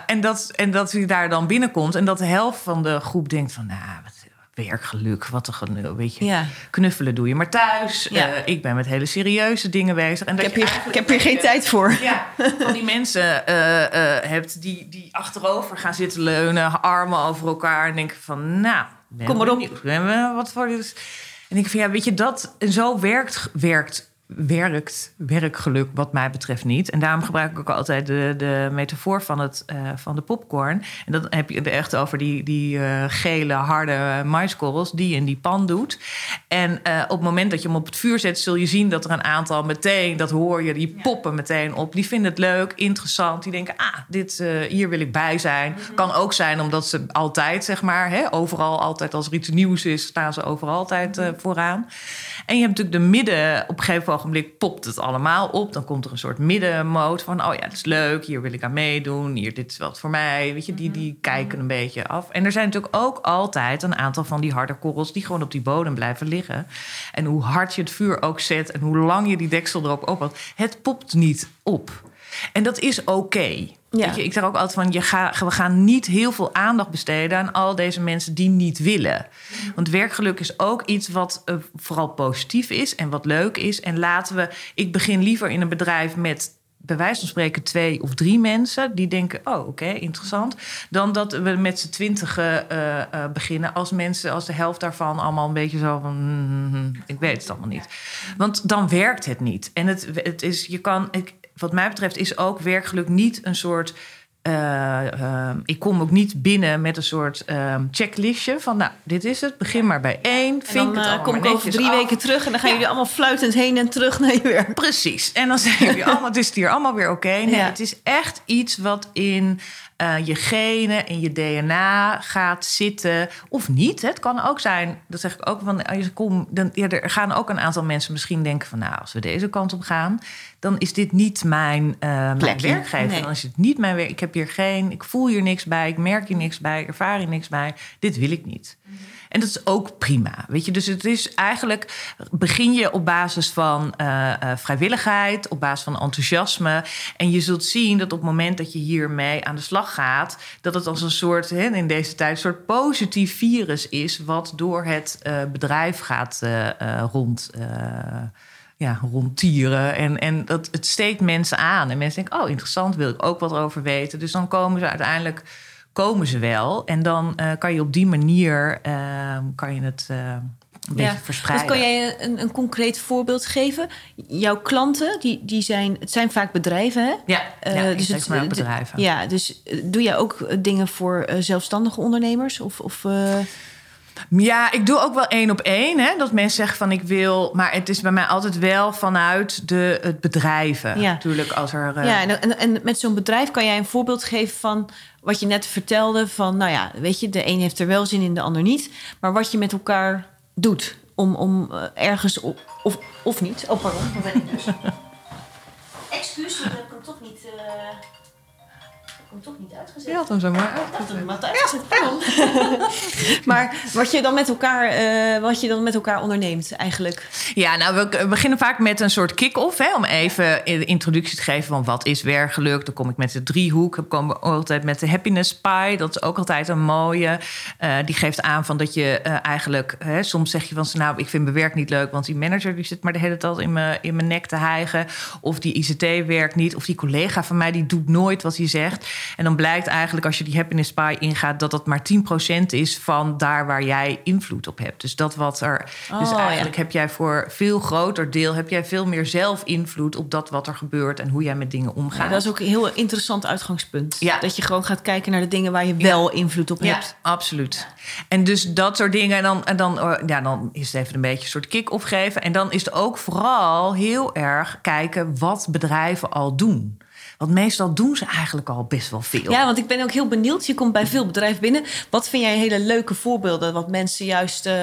en, dat, en dat u daar dan binnenkomt en dat de helft van de groep denkt van, nou, wat werkgeluk, wat een weet je, Ja. knuffelen doe je maar thuis. Ja. Ik ben met hele serieuze dingen bezig. En Ik dat heb, je hier, ik heb hier geen tijd voor. ja, van die mensen eh, hebt die, die achterover gaan zitten leunen, armen over elkaar en denken van, nou, Kom maar op. Wat voor? En ik van ja, weet je dat en zo werkt werkt werkt werkgeluk wat mij betreft niet. En daarom gebruik ik ook altijd de, de metafoor van, het, eh, van de popcorn. En dan heb je het echt over die, die eh, gele, harde maiskorrels die je in die pan doet. En eh, op het moment dat je hem op het vuur zet, zul je zien dat er een aantal meteen, dat hoor je, die poppen meteen op. Die vinden het leuk, interessant. Die denken, ah, dit, hier wil ik bij zijn. Kan ook zijn omdat ze altijd, zeg maar, hè, overal altijd als er iets nieuws is, staan ze overal altijd eh, vooraan. En je hebt natuurlijk de midden, op een gegeven ogenblik popt het allemaal op. Dan komt er een soort middenmoot van, oh ja, dat is leuk, hier wil ik aan meedoen, hier, dit is wat voor mij. Weet je, die, die kijken een beetje af. En er zijn natuurlijk ook altijd een aantal van die harde korrels die gewoon op die bodem blijven liggen. En hoe hard je het vuur ook zet en hoe lang je die deksel erop ophoudt, het popt niet op. En dat is oké. Ja. Ik zeg ook altijd van, je ga, we gaan niet heel veel aandacht besteden aan al deze mensen die niet willen. Want werkgeluk is ook iets wat eh, vooral positief is en wat leuk is. En laten we, ik begin liever in een bedrijf met bij wijze van spreken twee of drie mensen die denken: oh, oké, interessant. Dan dat we met z'n twintigen eh, eh, beginnen als mensen, als de helft daarvan allemaal een beetje zo van: hmm, ik weet het allemaal niet. Want dan werkt het niet. En het, het is, je kan, ik, wat mij betreft, is ook werkgeluk niet een soort. eh, ehm, ik kom ook niet binnen met een soort ehm, checklistje van, nou, dit is het, begin maar bij één. Vink dan het eh, kom ik over drie af. weken terug en dan gaan jullie allemaal fluitend heen en terug naar je werk. Precies. En dan zeggen jullie allemaal, het is hier allemaal weer oké. Nee, Ja. het is echt iets wat in eh, je genen, in je DNA gaat zitten. Of niet. Het kan ook zijn, dat zeg ik ook, van, als je komt, dan, ja, er gaan ook een aantal mensen misschien denken van... nou, als we deze kant op gaan, dan is dit niet mijn, eh, mijn werkgever. Nee. Dan is het niet mijn werk. Ik heb hier geen, ik voel hier niks bij, ik merk hier niks bij, ik ervaar hier niks bij. Dit wil ik niet. En dat is ook prima. Weet je, dus het is eigenlijk begin je op basis van eh, eh, vrijwilligheid, op basis van enthousiasme. En je zult zien dat op het moment dat je hiermee aan de slag gaat, dat het als een soort, hè, in deze tijd, een soort positief virus is, wat door het eh, bedrijf gaat rond. ja, rondtieren. En, en dat, het steekt mensen aan. En mensen denken, oh, interessant, wil ik ook wat over weten. Dus dan komen ze uiteindelijk komen ze wel. En dan eh, kan je op die manier eh, kan je het eh, een beetje verspreiden. Dus kan jij een, een concreet voorbeeld geven? Jouw klanten, die, die zijn, het zijn vaak bedrijven, hè? Ja, ja dus maar bedrijven. Ja, dus doe jij ook dingen voor zelfstandige ondernemers? Of, of Ja, ik doe ook wel één op één. Hè, dat mensen zeggen van ik wil... Maar het is bij mij altijd wel vanuit de, het bedrijven. Ja. Natuurlijk als er... eh, Ja, en, en, en met zo'n bedrijf kan jij een voorbeeld geven van wat je net vertelde. Van, nou ja, weet je, de een heeft er wel zin in, de ander niet. Maar wat je met elkaar doet om, om eh, ergens op, of, of niet. Oh, pardon, dat ben ik dus. *laughs* Excuus, dat heb ik hem toch niet, eh, hem toch niet uitgezet. Je had hem zo maar Ik had hem wat uitgezet, pardon. *laughs* maar wat je dan met elkaar, eh, wat je dan met elkaar onderneemt eigenlijk. Ja, nou, we beginnen vaak met een soort kick-off. Hè, om even de introductie te geven van wat is werkgeluk. Dan kom ik met de driehoek. Dan komen we altijd met de happiness pie. Dat is ook altijd een mooie. Eh, die geeft aan van dat je eh, eigenlijk... Hè, soms zeg je van, nou, ik vind mijn werk niet leuk... want die manager die zit maar de hele tijd in mijn, in mijn nek te hijgen. Of die ICT werkt niet. Of die collega van mij, die doet nooit wat hij zegt. En dan blijkt eigenlijk als je die happiness pie ingaat... dat dat maar 10% is van daar waar jij invloed op hebt. Dus dat wat er... dus Oh, ja. eigenlijk heb jij voor veel groter deel... heb jij veel meer zelf invloed op dat wat er gebeurt... en hoe jij met dingen omgaat. Ja, dat is ook een heel interessant uitgangspunt. Ja. Dat je gewoon gaat kijken naar de dingen waar je wel invloed op Ja, hebt. absoluut. En dus dat soort dingen. En dan, en dan, eh, ja, dan is het even een beetje een soort kick-off geven. En dan is het ook vooral heel erg kijken wat bedrijven al doen. Want meestal doen ze eigenlijk al best wel veel. Ja, want ik ben ook heel benieuwd. Je komt bij veel bedrijven binnen. Wat vind jij hele leuke voorbeelden? Wat mensen juist, eh,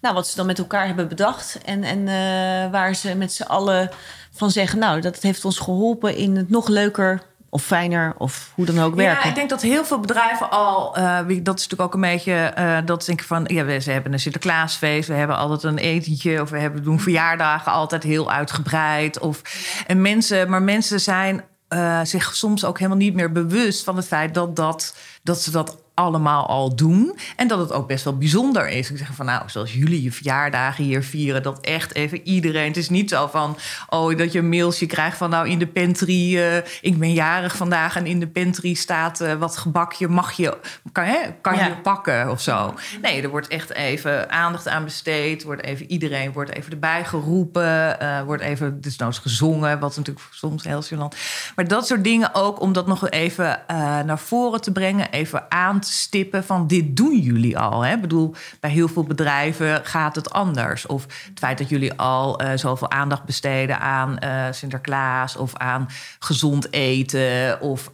nou, wat ze dan met elkaar hebben bedacht. En, en eh, waar ze met z'n allen van zeggen, nou, dat heeft ons geholpen in het nog leuker of fijner of hoe dan ook werken. Ja, ik denk dat heel veel bedrijven al, eh, dat is natuurlijk ook een beetje, eh, dat denk ik van, ja, we, ze hebben een Sinterklaasfeest, we hebben altijd een etentje, of we hebben, doen verjaardagen altijd heel uitgebreid. Of, en mensen, maar mensen zijn eh, zich soms ook helemaal niet meer bewust van het feit dat, dat, dat ze dat allemaal al doen. En dat het ook best wel bijzonder is. Ik zeg van nou, zoals jullie je verjaardagen hier vieren, dat echt even iedereen. Het is niet zo van, oh, dat je een mailtje krijgt van nou in de pantry, eh, ik ben jarig vandaag en in de pantry staat eh, wat gebakje, mag je, kan, hè, kan Ja. je pakken of zo. Nee, er wordt echt even aandacht aan besteed. Wordt even, iedereen wordt even erbij geroepen. eh, wordt even desnoods gezongen, wat natuurlijk soms heel gênant. Maar dat soort dingen ook om dat nog even naar voren te brengen, even aan te aanstippen van dit doen jullie al. Hè? Ik bedoel, bij heel veel bedrijven gaat het anders. Of het feit dat jullie al uh, zoveel aandacht besteden aan uh, Sinterklaas of aan gezond eten. Of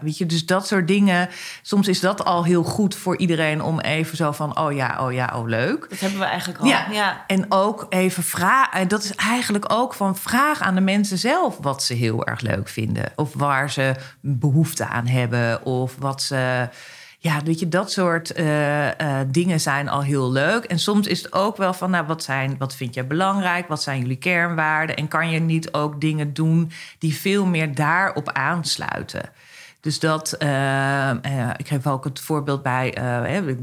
weet je, dus dat soort dingen. Soms is dat al heel goed voor iedereen om even zo van: oh ja, oh ja, oh leuk. Dat hebben we eigenlijk al. Ja, ja. en ook even vragen. Dat is eigenlijk ook van vraag aan de mensen zelf wat ze heel erg leuk vinden. Of waar ze behoefte aan hebben. Of wat ze. Ja, weet je, dat soort uh, uh, dingen zijn al heel leuk. En soms is het ook wel van, nou, wat, zijn, wat vind jij belangrijk? Wat zijn jullie kernwaarden? En kan je niet ook dingen doen die veel meer daarop aansluiten? Dus dat, uh, ik geef ook het voorbeeld bij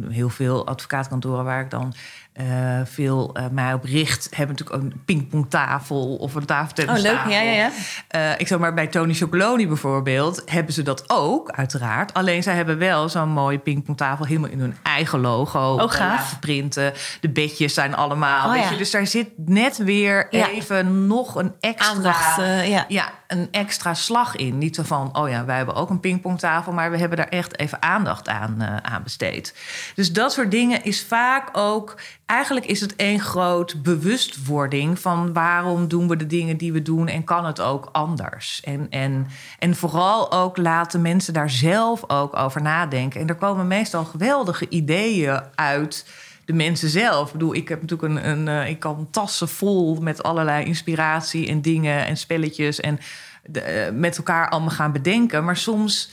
heel veel advocaatkantoren waar ik dan uh, veel uh, mij op richt, hebben natuurlijk een pingpongtafel of een tafeltennistafel. Oh, leuk. Ja, ja, ja. Uh, ik zeg maar bij Tony Chocoloni bijvoorbeeld, hebben ze dat ook, uiteraard. Alleen zij hebben wel zo'n mooie pingpongtafel helemaal in hun eigen logo. Oh, gaaf. Printen. De bedjes zijn allemaal. Oh, weet je, dus daar zit net weer even nog een extra, Aandacht, ja. ja, een extra slag in. Niet zo van, oh ja, wij hebben ook een pingpongtafel, maar we hebben daar echt even aandacht aan, aan besteed. Dus dat soort dingen is vaak ook eigenlijk is het één groot bewustwording van waarom doen we de dingen die we doen en kan het ook anders. En, en, en vooral ook laten mensen daar zelf ook over nadenken. En er komen meestal geweldige ideeën uit de mensen zelf. Ik bedoel, ik heb natuurlijk een, een uh, ik kan tassen vol met allerlei inspiratie en dingen en spelletjes en de, uh, met elkaar allemaal gaan bedenken. Maar soms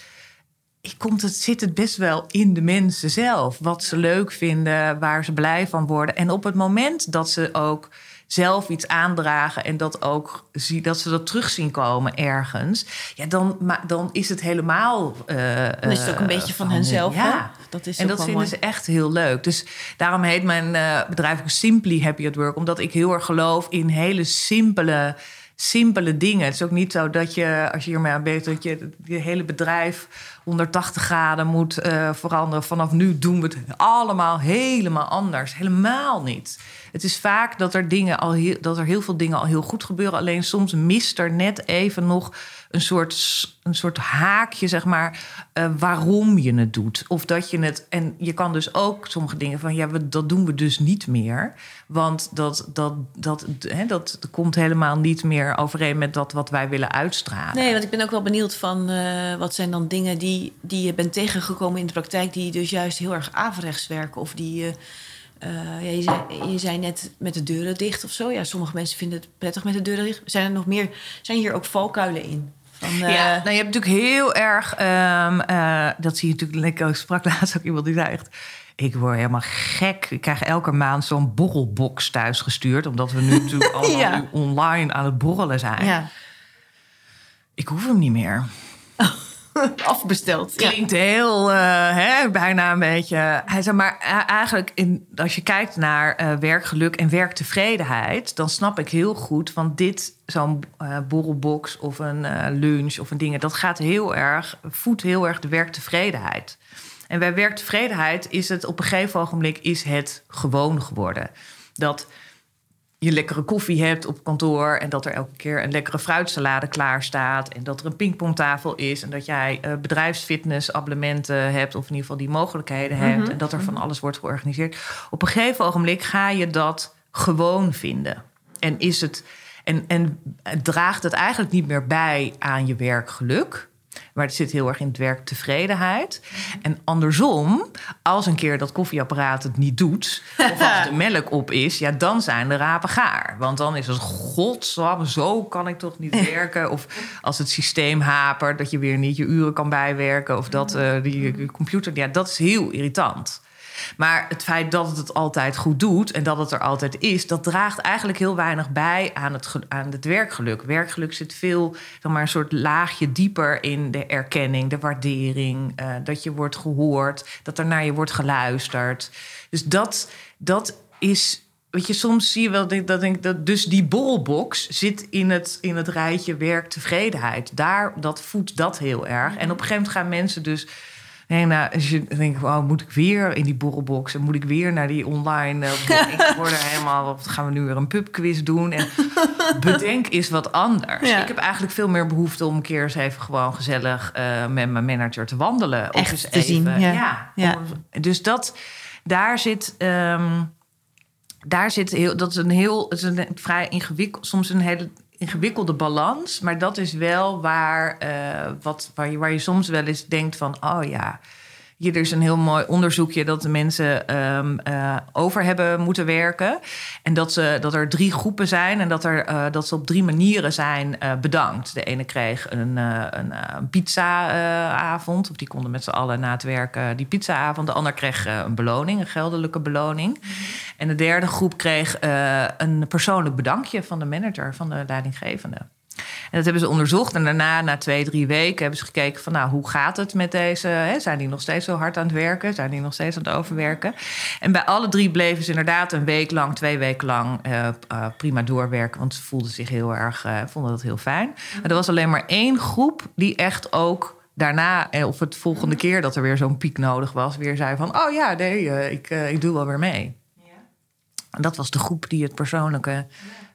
komt het, zit het best wel in de mensen zelf. Wat ze leuk vinden, waar ze blij van worden. En op het moment dat ze ook zelf iets aandragen en dat ook zie, dat ze dat terug zien komen ergens, ja, dan, dan is het helemaal. Uh, dan is het ook een beetje van, van henzelf. Ja, dat is en dat vinden mooi. ze echt heel leuk. Dus daarom heet mijn uh, bedrijf ook Simply Happy at Work, omdat ik heel erg geloof in hele simpele simpele dingen. Het is ook niet zo dat je, als je hiermee aan bezig dat je je hele bedrijf 180 graden moet uh, veranderen. Vanaf nu doen we het allemaal helemaal anders. Helemaal niet. Het is vaak dat er, dingen al heel, dat er heel veel dingen al heel goed gebeuren. Alleen soms mist er net even nog een soort, een soort haakje, zeg maar, uh, waarom je het doet. Of dat je het. En je kan dus ook sommige dingen van ja, we, dat doen we dus niet meer. Want dat, dat, dat, hè, dat komt helemaal niet meer overeen met dat wat wij willen uitstralen. Nee, want ik ben ook wel benieuwd van uh, wat zijn dan dingen die, die je bent tegengekomen in de praktijk, die dus juist heel erg averechts werken. Of die. Uh, uh, ja, je, zei, je zei net met de deuren dicht of zo. Ja, sommige mensen vinden het prettig met de deuren dicht. Zijn er nog meer? Zijn hier ook valkuilen in? Van, uh... Ja, nou, je hebt natuurlijk heel erg. Um, uh, dat zie je natuurlijk. Ik sprak laatst ook iemand die zei echt. Ik word helemaal gek. Ik krijg elke maand zo'n borrelbox thuis gestuurd. Omdat we nu *laughs* natuurlijk allemaal ja. nu online aan het borrelen zijn. Ja. Ik hoef hem niet meer. *laughs* *laughs* afbesteld. Klinkt heel, uh, hè, bijna een beetje. Hij zei maar eigenlijk, in, als je kijkt naar uh, werkgeluk en werktevredenheid, dan snap ik heel goed van dit, zo'n borrelbox of een lunch of een ding, dat gaat heel erg, voedt heel erg de werktevredenheid. En bij werktevredenheid is het op een gegeven ogenblik is het gewoon geworden. Dat je lekkere koffie hebt op kantoor en dat er elke keer een lekkere fruitsalade klaar staat en dat er een pingpongtafel is en dat jij uh, bedrijfsfitnessabonnementen hebt of in ieder geval die mogelijkheden hebt Mhm, en dat er van alles wordt georganiseerd. Op een gegeven ogenblik ga je dat gewoon vinden. En is het en, en draagt het eigenlijk niet meer bij aan je werkgeluk. Maar het zit heel erg in het werk tevredenheid. En andersom, als een keer dat koffieapparaat het niet doet... *laughs* of als de melk op is, ja, dan zijn de rapen gaar. Want dan is het, godsamme, zo kan ik toch niet *laughs* werken. Of als het systeem hapert, dat je weer niet je uren kan bijwerken... of dat uh, die computer, ja, dat is heel irritant. Maar het feit dat het altijd goed doet en dat het er altijd is, dat draagt eigenlijk heel weinig bij aan het, aan het werkgeluk. Werkgeluk zit veel, zeg maar, een soort laagje dieper in de erkenning, de waardering, uh, dat je wordt gehoord, dat er naar je wordt geluisterd. Dus dat, dat is. Weet je, soms zie je wel dat, denk, dat dus die bolbox zit in het, in het rijtje werktevredenheid. Daar, dat voedt dat heel erg. En op een gegeven moment gaan mensen dus Nee, nou, als je denkt, moet ik weer in die borrelbox en moet ik weer naar die online. Uh, *laughs* ik word er helemaal, of gaan we nu weer een pubquiz doen? En *laughs* bedenk is wat anders. Ja. Ik heb eigenlijk veel meer behoefte om een keer eens even gewoon gezellig uh, met mijn manager te wandelen. Echt of eens te even, zien, ja. ja. Ja. Dus dat, daar zit. Um, daar zit heel, dat is een heel, het is een vrij ingewikkeld, soms een hele ingewikkelde balans. Maar dat is wel waar, uh, wat, waar, je, waar je soms wel eens denkt van, oh ja, hier is een heel mooi onderzoekje dat de mensen um, uh, over hebben moeten werken. En dat, ze, dat er drie groepen zijn en dat, er, uh, dat ze op drie manieren zijn uh, bedankt. De ene kreeg een, een pizza-avond, of die konden met z'n allen na het werken die pizza-avond. De ander kreeg een beloning, een geldelijke beloning. -hmm. En de derde groep kreeg een persoonlijk bedankje van de manager, van de leidinggevende. En dat hebben ze onderzocht. En daarna, na twee, drie weken, hebben ze gekeken van... nou, hoe gaat het met deze... Hè? zijn die nog steeds zo hard aan het werken? Zijn die nog steeds aan het overwerken? En bij alle drie bleven ze inderdaad een week lang, twee weken lang... Uh, uh, prima doorwerken, want ze voelden zich heel erg... Uh, vonden dat heel fijn. Maar er was alleen maar één groep die echt ook daarna, of het volgende keer dat er weer zo'n piek nodig was... weer zei van, oh ja, nee, ik, ik doe wel weer mee. En dat was de groep die het persoonlijke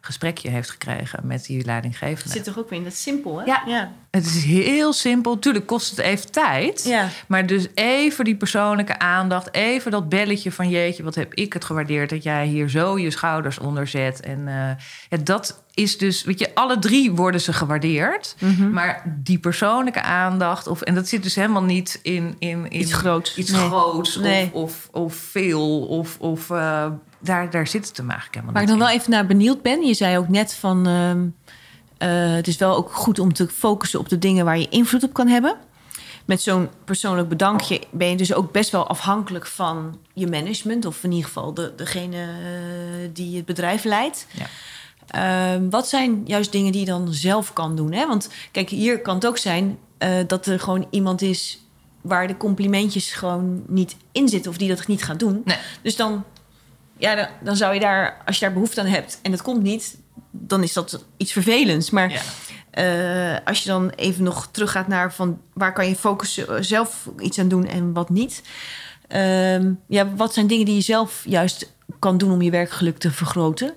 gesprekje heeft gekregen met die leidinggevende. Het zit toch ook weer in dat simpel, hè? Ja. ja. Het is heel simpel. Tuurlijk kost het even tijd. Ja. Maar dus even die persoonlijke aandacht. Even dat belletje van jeetje, wat heb ik het gewaardeerd... dat jij hier zo je schouders onder zet. En uh, ja, dat is dus... Weet je, alle drie worden ze gewaardeerd. Mhm. Mm -hmm. Maar die persoonlijke aandacht... Of, en dat zit dus helemaal niet in... in, in iets groots. Iets nee. groots nee. of, of, of veel of... of uh, daar, daar zit het hem eigenlijk helemaal Waar ik dan in. wel even naar benieuwd ben. Je zei ook net van... Uh, het is wel ook goed om te focussen op de dingen waar je invloed op kan hebben. Met zo'n persoonlijk bedankje ben je dus ook best wel afhankelijk van je management. Of in ieder geval de, degene uh, die het bedrijf leidt. Ja. Uh, wat zijn juist dingen die je dan zelf kan doen? Hè? Want kijk, hier kan het ook zijn uh, dat er gewoon iemand is waar de complimentjes gewoon niet in zitten of die dat niet gaat doen. Nee. Dus dan, ja, dan, dan zou je daar, als je daar behoefte aan hebt en het komt niet, dan is dat iets vervelends. Maar Ja. uh, als je dan even nog teruggaat naar van waar kan je focussen, uh, zelf iets aan doen en wat niet. Um, ja, wat zijn dingen die je zelf juist kan doen om je werkgeluk te vergroten?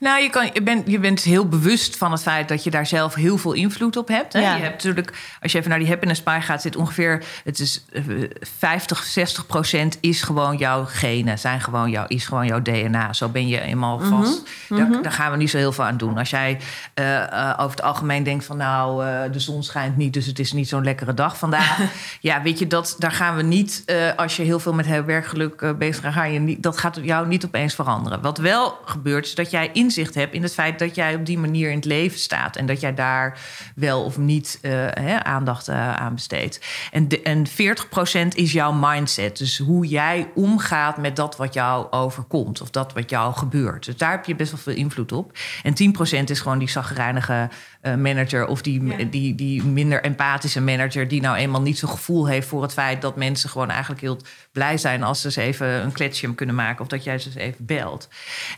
Nou, je, kan, je, bent, je bent heel bewust van het feit dat je daar zelf heel veel invloed op hebt. Hè? Ja. Je hebt natuurlijk, als je even naar die happiness pie gaat, zit ongeveer, het is uh, 50, 60 procent is gewoon jouw genen, zijn gewoon jouw, is gewoon jouw DNA. Zo ben je eenmaal vast. Mm -hmm. Daar, mm -hmm. daar, gaan we niet zo heel veel aan doen. Als jij uh, uh, over het algemeen denkt van nou, uh, de zon schijnt niet, dus het is niet zo'n lekkere dag vandaag. *laughs* ja, weet je, dat, daar gaan we niet, als je heel veel met werkgeluk bezig ga je niet, dat gaat jou niet opeens veranderen. Wat wel gebeurt, is dat jij inzicht hebt in het feit dat jij op die manier in het leven staat. En dat jij daar wel of niet uh, hè, aandacht uh, aan besteedt. En, de, en 40% is jouw mindset. Dus hoe jij omgaat met dat wat jou overkomt. Of dat wat jou gebeurt. Dus daar heb je best wel veel invloed op. En 10% is gewoon die zagrijnige uh, manager. Of die, ja. die, die minder empathische manager. Die nou eenmaal niet zo'n gevoel heeft voor het feit dat mensen gewoon eigenlijk heel blij zijn als ze eens even een kletsje kunnen maken. Of dat jij ze eens even belt.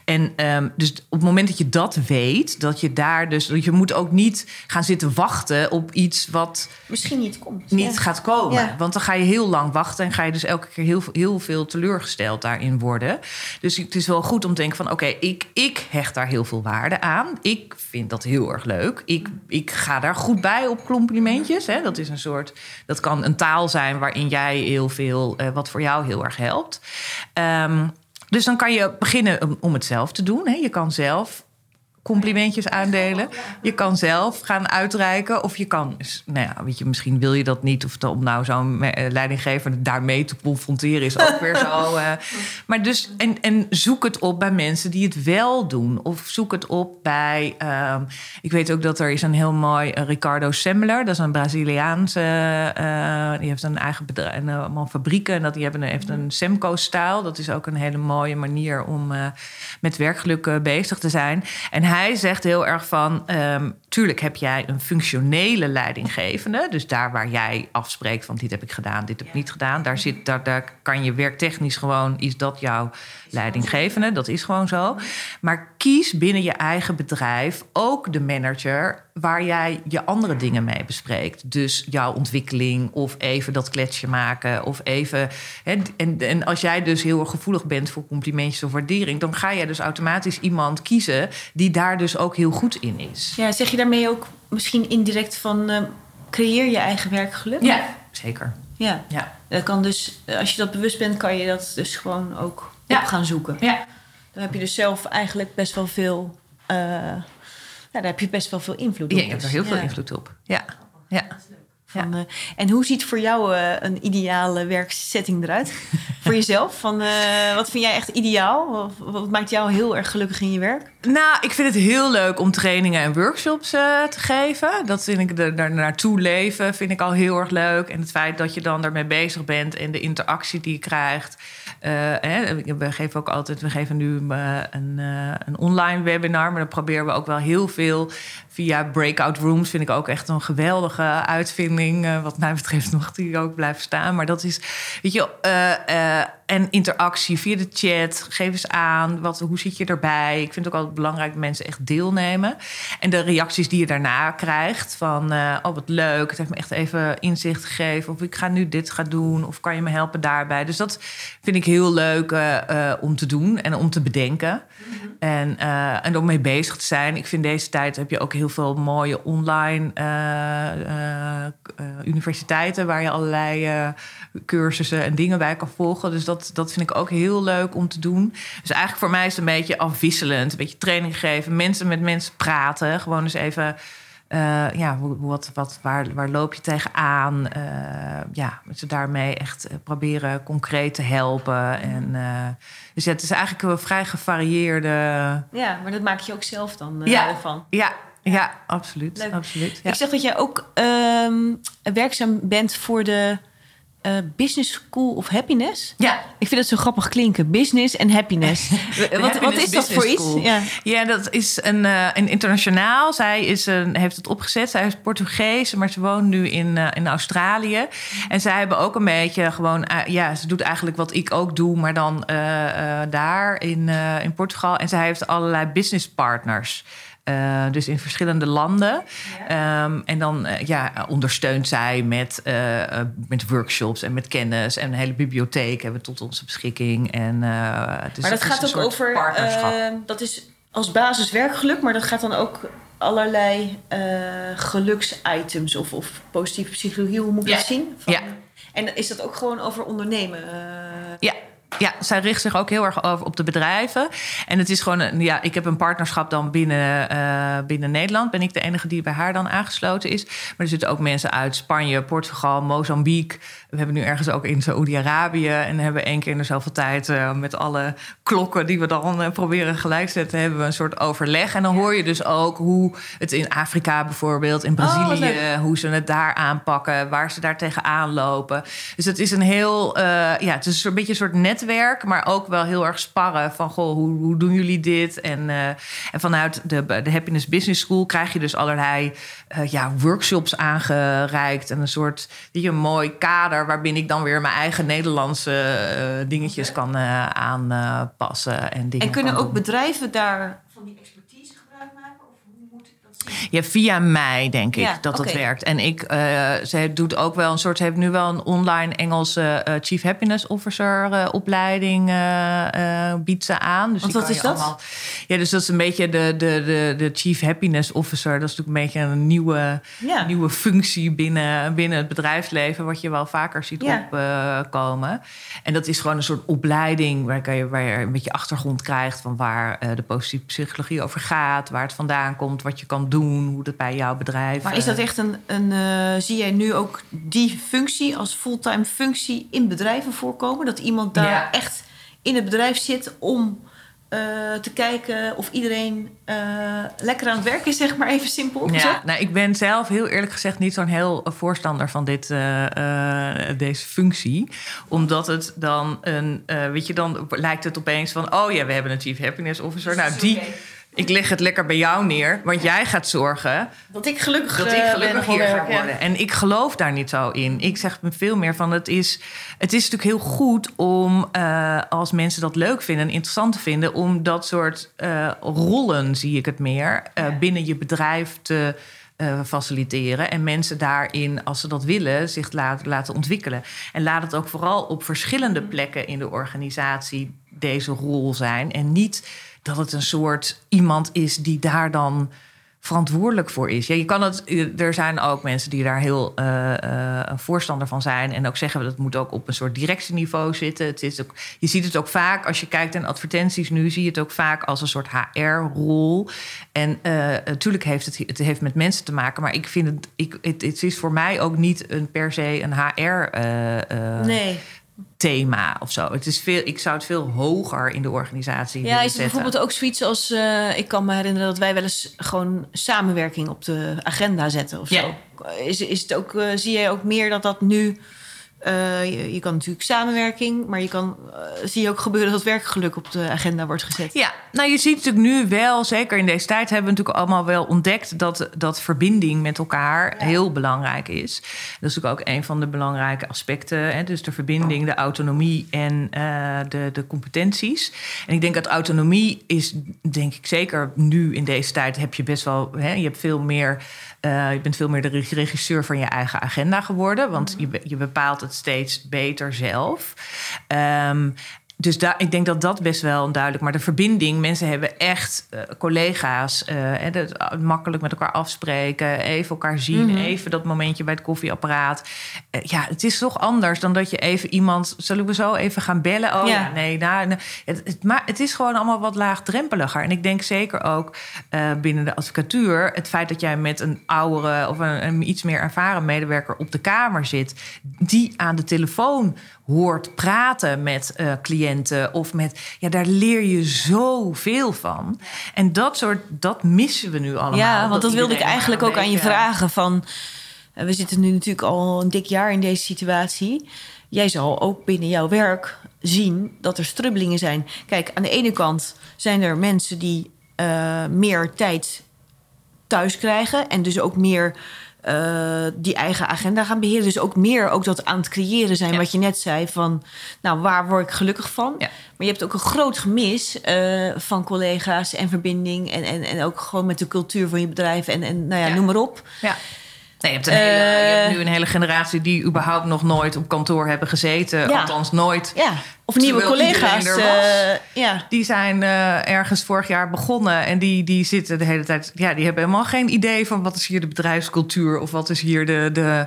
En um, dus op het moment dat je dat weet, dat je daar dus. Je moet ook niet gaan zitten wachten op iets wat. Misschien niet komt. Niet ja. gaat komen. Ja. Want dan ga je heel lang wachten en ga je dus elke keer heel, heel veel teleurgesteld daarin worden. Dus het is wel goed om te denken van oké, okay, ik, ik hecht daar heel veel waarde aan. Ik vind dat heel erg leuk. Ik, ik ga daar goed bij op complimentjes. Hè. Dat is een soort. Dat kan een taal zijn waarin jij heel veel. Uh, wat voor jou heel erg helpt. Um, dus dan kan je beginnen om het zelf te doen. Hè. Je kan zelf complimentjes aandelen. Je kan zelf gaan uitreiken. Of je kan, nou ja, weet je, misschien wil je dat niet. Of om nou zo'n leidinggever daarmee te confronteren is ook weer zo. Uh, *laughs* maar dus, en, en zoek het op bij mensen die het wel doen. Of zoek het op bij, uh, ik weet ook dat er is een heel mooi uh, Ricardo Semmler. Dat is een Braziliaanse, uh, die heeft een eigen bedrijf, en, allemaal fabrieken. En dat die hebben een, heeft een Semco-stijl. Dat is ook een hele mooie manier om met werkgeluk bezig te zijn. En hij zegt heel erg van... Um, tuurlijk heb jij een functionele leidinggevende. Dus daar waar jij afspreekt van dit heb ik gedaan, dit heb ik niet gedaan. Daar, zit, daar, daar kan je werktechnisch gewoon... is dat jouw leidinggevende, dat is gewoon zo. Maar kies binnen je eigen bedrijf ook de manager... waar jij je andere dingen mee bespreekt. Dus jouw ontwikkeling of even dat kletsje maken of even. Hè, en, en als jij dus heel erg gevoelig bent voor complimentjes of waardering, dan ga jij dus automatisch iemand kiezen die daar dus ook heel goed in is. Ja, zeg je daarmee ook misschien indirect van eh, creëer je eigen werkgeluk? Ja, zeker. Ja. Ja. Dat kan dus, eh, als je dat bewust bent, kan je dat dus gewoon ook. Op gaan zoeken. Ja. Dan heb je dus zelf eigenlijk best wel veel. eh, ja, daar heb je best wel veel invloed op. Ja, je hebt er heel veel invloed op. Ja. Ja. Van, eh, en hoe ziet voor jou eh, een ideale werksetting eruit? *laughs* voor jezelf? Van, wat vind jij echt ideaal? Wat, wat maakt jou heel erg gelukkig in je werk? Nou, ik vind het heel leuk om trainingen en workshops te geven. Dat vind ik er daar naartoe leven, vind ik al heel erg leuk. En het feit dat je dan daarmee bezig bent en de interactie die je krijgt. Eh, hè, we geven ook altijd, we geven nu eh, een, eh, een online webinar, maar dan proberen we ook wel heel veel via breakout rooms. Vind ik ook echt een geweldige uitvinding. eh, wat mij betreft nog die ook blijven staan. Maar dat is, weet je, eh, eh, en interactie via de chat. Geef eens aan, wat, hoe zit je erbij? Ik vind het ook altijd belangrijk dat mensen echt deelnemen. En de reacties die je daarna krijgt van... oh, wat leuk, het heeft me echt even inzicht gegeven... of ik ga nu dit gaan doen, of kan je me helpen daarbij? Dus dat vind ik heel leuk om te doen en om te bedenken. En, eh, en om mee bezig te zijn. Ik vind deze tijd heb je ook heel veel mooie online eh, eh, eh, universiteiten... waar je allerlei cursussen en dingen bij kan volgen. Dus dat, dat vind ik ook heel leuk om te doen. Dus eigenlijk voor mij is het een beetje afwisselend. Een beetje training geven, mensen met mensen praten. Gewoon eens even... ja, wat, wat, waar, waar loop je tegenaan? Eh ja, ze daarmee echt proberen concreet te helpen. En, dus ja, het is eigenlijk een vrij gevarieerde... Ja, maar dat maak je ook zelf dan Ja. ervan. Ja, ja absoluut. Leuk. absoluut ja. Ik zeg dat jij ook ehm, werkzaam bent voor de eh, Business School of Happiness. ja, Ik vind het zo grappig klinken. Business en happiness. *laughs* wat, wat is dat voor iets? Ja. Ja, dat is een, eh, een internationaal. Zij is een, heeft het opgezet. Zij is Portugees, maar ze woont nu in, eh, in Australië. En zij hebben ook een beetje gewoon... ja, ze doet eigenlijk wat ik ook doe, maar dan daar in, in Portugal. En zij heeft allerlei business partners. Eh, dus in verschillende landen. Ehm, en dan eh, ja, ondersteunt zij met, eh, met workshops en met kennis. En een hele bibliotheek hebben we tot onze beschikking. En, Maar dat gaat ook over... partnerschap. dat is als basis werkgeluk, maar dat gaat dan ook allerlei geluksitems of, of positieve psychologie. Hoe moet ik Ja. dat zien? Van- Ja. En is dat ook gewoon over ondernemen? Ja. Ja, zij richt zich ook heel erg over op de bedrijven. En het is gewoon, een, ja, ik heb een partnerschap dan binnen, eh, binnen Nederland. Ben ik de enige die bij haar dan aangesloten is. Maar er zitten ook mensen uit Spanje, Portugal, Mozambique. We hebben nu ergens ook in Saoedi-Arabië. En hebben één keer in de zoveel tijd eh, met alle klokken die we dan eh, proberen gelijk te zetten, hebben we een soort overleg. En dan hoor je dus ook hoe het in Afrika bijvoorbeeld, in Oh, Brazilië, hoe ze het daar aanpakken, waar ze daar tegenaan lopen. Dus het is een heel, ja, het is een beetje een soort netwerk, maar ook wel heel erg sparren van, goh, hoe, hoe doen jullie dit? En, eh, en vanuit de, de Happiness Business School krijg je dus allerlei eh, ja, workshops aangereikt en een soort, je, een mooi kader waarbinnen ik dan weer mijn eigen Nederlandse eh, dingetjes kan aanpassen en dingen. En kunnen ook doen. bedrijven daar van die expertise gebruik maken? Of hoe moet ik dat zien? Ja, via mij denk ik Ja, dat dat werkt. En ik, eh, ze doet ook wel een soort, ze heeft nu wel een online Engelse eh, Chief Happiness Officer eh, opleiding biedt ze aan. Dus Want wat is dat? allemaal- ja, dus dat is een beetje de, de, de, de Chief Happiness Officer. Dat is natuurlijk een beetje een nieuwe, Ja. nieuwe functie binnen, binnen het bedrijfsleven, wat je wel vaker ziet Ja. opkomen. en dat is gewoon een soort opleiding waar, je, waar je een beetje achtergrond krijgt van waar de positieve psychologie over gaat, waar het vandaan komt, wat je kan doen, hoe dat bij jouw bedrijf. Maar is dat eh, echt een, een eh, zie jij nu ook die functie als fulltime functie in bedrijven voorkomen? Dat iemand daar Ja. echt in het bedrijf zit om eh, te kijken of iedereen lekker aan het werk is, zeg maar even simpel Ja, nou, ik ben zelf heel eerlijk gezegd niet zo'n heel voorstander van dit, deze functie. Omdat het dan een, weet je, dan lijkt het opeens van, oh ja, we hebben een Chief Happiness Officer. Nou, die, ik leg het lekker bij jou neer, want jij gaat zorgen Dat ik gelukkig, dat eh, ik gelukkig hier ga ja. worden. En ik geloof daar niet zo in. Ik zeg me veel meer van, het is, het is natuurlijk heel goed om, eh, als mensen dat leuk vinden en interessant te vinden, om dat soort eh, rollen, zie ik het meer, binnen je bedrijf te faciliteren. En mensen daarin, als ze dat willen, zich laten, laten ontwikkelen. En laat het ook vooral op verschillende plekken in de organisatie deze rol zijn. En niet dat het een soort iemand is die daar dan verantwoordelijk voor is. Ja, je kan het, er zijn ook mensen die daar heel uh, voorstander van zijn. En ook zeggen we dat moet ook op een soort directieniveau zitten. Het is ook, je ziet het ook vaak als je kijkt naar advertenties nu, zie je het ook vaak als een soort HR-rol. En uh, natuurlijk heeft het, het heeft met mensen te maken, maar ik vind het, ik, het, het is voor mij ook niet een per se een HR. nee thema of zo. Het is veel, ik zou het veel hoger in de organisatie Ja, is er bijvoorbeeld ook zoiets als... Uh, ik kan me herinneren dat wij wel eens gewoon samenwerking op de agenda zetten of ja. zo. Is, is het ook, uh, zie jij ook meer dat dat nu... Uh, je, je, kan natuurlijk samenwerking, maar je kan, zie je ook gebeuren dat werkgeluk op de agenda wordt gezet. Ja, nou je ziet natuurlijk nu wel, zeker in deze tijd, hebben we natuurlijk allemaal wel ontdekt dat, dat verbinding met elkaar ja. heel belangrijk is. Dat is natuurlijk ook een van de belangrijke aspecten. Hè? Dus de verbinding, de autonomie en uh, de, de competenties. En ik denk dat autonomie is, denk ik zeker nu in deze tijd, heb je best wel, hè, je hebt veel meer. Je bent veel meer de regisseur van je eigen agenda geworden, want je, je bepaalt steeds beter zelf. Um, dus daar, ik denk dat dat best wel duidelijk. Maar de verbinding, mensen hebben echt uh, collega's. Uh, dat, makkelijk met elkaar afspreken, even elkaar zien, mm -hmm. even dat momentje bij het koffieapparaat. Uh, ja, het is toch anders dan dat je even iemand. Zullen we zo even gaan bellen? Oh ja, ja nee, nou, nee. Het, het, maar het is gewoon allemaal wat laagdrempeliger. En ik denk zeker ook binnen de advocatuur, het feit dat jij met een oudere of een, een iets meer ervaren medewerker op de kamer zit, die aan de telefoon hoort praten met uh, cliënten of met ja, daar leer je zoveel van. En dat soort dat missen we nu allemaal. Ja, want dat, dat wilde ik eigenlijk ook aan je vragen van uh, we zitten nu natuurlijk al een dik jaar in deze situatie. Jij zal ook binnen jouw werk zien dat er strubbelingen zijn. Kijk, aan de ene kant zijn er mensen die uh, meer tijd thuis krijgen en dus ook meer uh, die eigen agenda gaan beheren. Dus ook meer ook dat aan het creëren zijn, ja. wat je net zei. Van, nou, waar word ik gelukkig van? Ja. Maar je hebt ook een groot gemis uh, van collega's en verbinding. En, en, en ook gewoon met de cultuur van je bedrijf. En, en nou ja, ja. noem maar op. Ja. Nee, je, hebt een hele, je hebt nu een hele generatie die überhaupt nog nooit op kantoor hebben gezeten. Ja. Althans, nooit. Ja. Of nieuwe collega's. Uh, ja. Die zijn uh, ergens vorig jaar begonnen en die, die zitten de hele tijd. Ja, die hebben helemaal geen idee van wat is hier de bedrijfscultuur of wat is hier de. de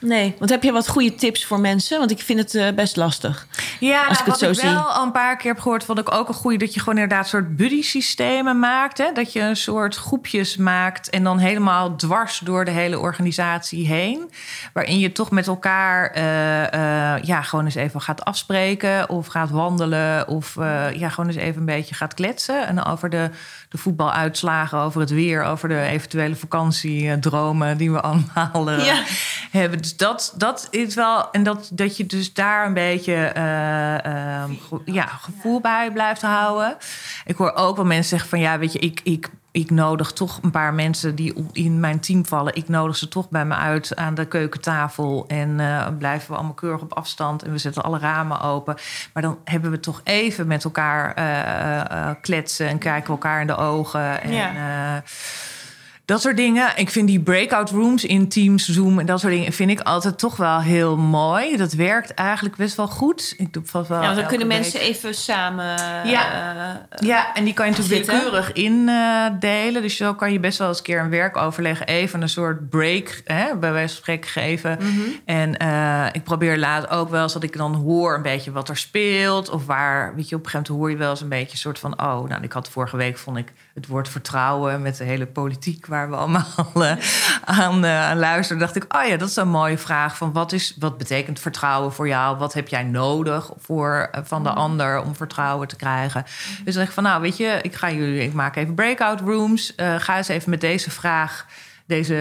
Nee, want heb je wat goede tips voor mensen? Want ik vind het uh, best lastig. Ja, als nou, ik het zo wat ik zie. wel al een paar keer heb gehoord, vond ik ook een goede dat je gewoon inderdaad soort buddy-systemen maakt. Hè? Dat je een soort groepjes maakt en dan helemaal dwars door de hele organisatie heen. Waarin je toch met elkaar uh, uh, ja, gewoon eens even gaat afspreken of gaat wandelen. Of ja, gewoon eens even een beetje gaat kletsen. En over de, de voetbaluitslagen, over het weer, over de eventuele vakantiedromen die we allemaal ja. hebben. Dus dat, dat is wel. En dat, dat je dus daar een beetje uh, um, ja, gevoel bij blijft houden. Ik hoor ook wel mensen zeggen van ja, weet je, ik, ik, ik nodig toch een paar mensen die in mijn team vallen. Ik nodig ze toch bij me uit aan de keukentafel. En uh, blijven we allemaal keurig op afstand. En we zetten alle ramen open. Maar dan hebben we toch even met elkaar uh, kletsen. En kijken we elkaar in de ogen. En, ja. Dat soort dingen. Ik vind die breakout rooms in Teams, Zoom en dat soort dingen vind ik altijd toch wel heel mooi. Dat werkt eigenlijk best wel goed. Ik doe vast wel. Ja, dan kunnen week. mensen even samen. Ja, uh, ja en die kan je natuurlijk willekeurig indelen. Uh, dus zo kan je best wel eens een keer een werkoverleg even een soort break hè, bij wijze van spreken geven. Mm -hmm. En uh, ik probeer laat ook wel eens dat ik dan hoor een beetje wat er speelt. Of waar, weet je, op een gegeven moment hoor je wel eens een beetje een soort van. Oh, nou, ik had vorige week vond ik het woord vertrouwen met de hele politiek waar we allemaal uh, *laughs* aan, uh, aan luisteren, dacht ik, oh ja, dat is een mooie vraag van wat is, wat betekent vertrouwen voor jou? Wat heb jij nodig voor uh, van de ander om vertrouwen te krijgen? Dus dan dacht ik van, nou, weet je, ik ga jullie, ik maak even breakout rooms, ga eens even met deze vraag. Deze,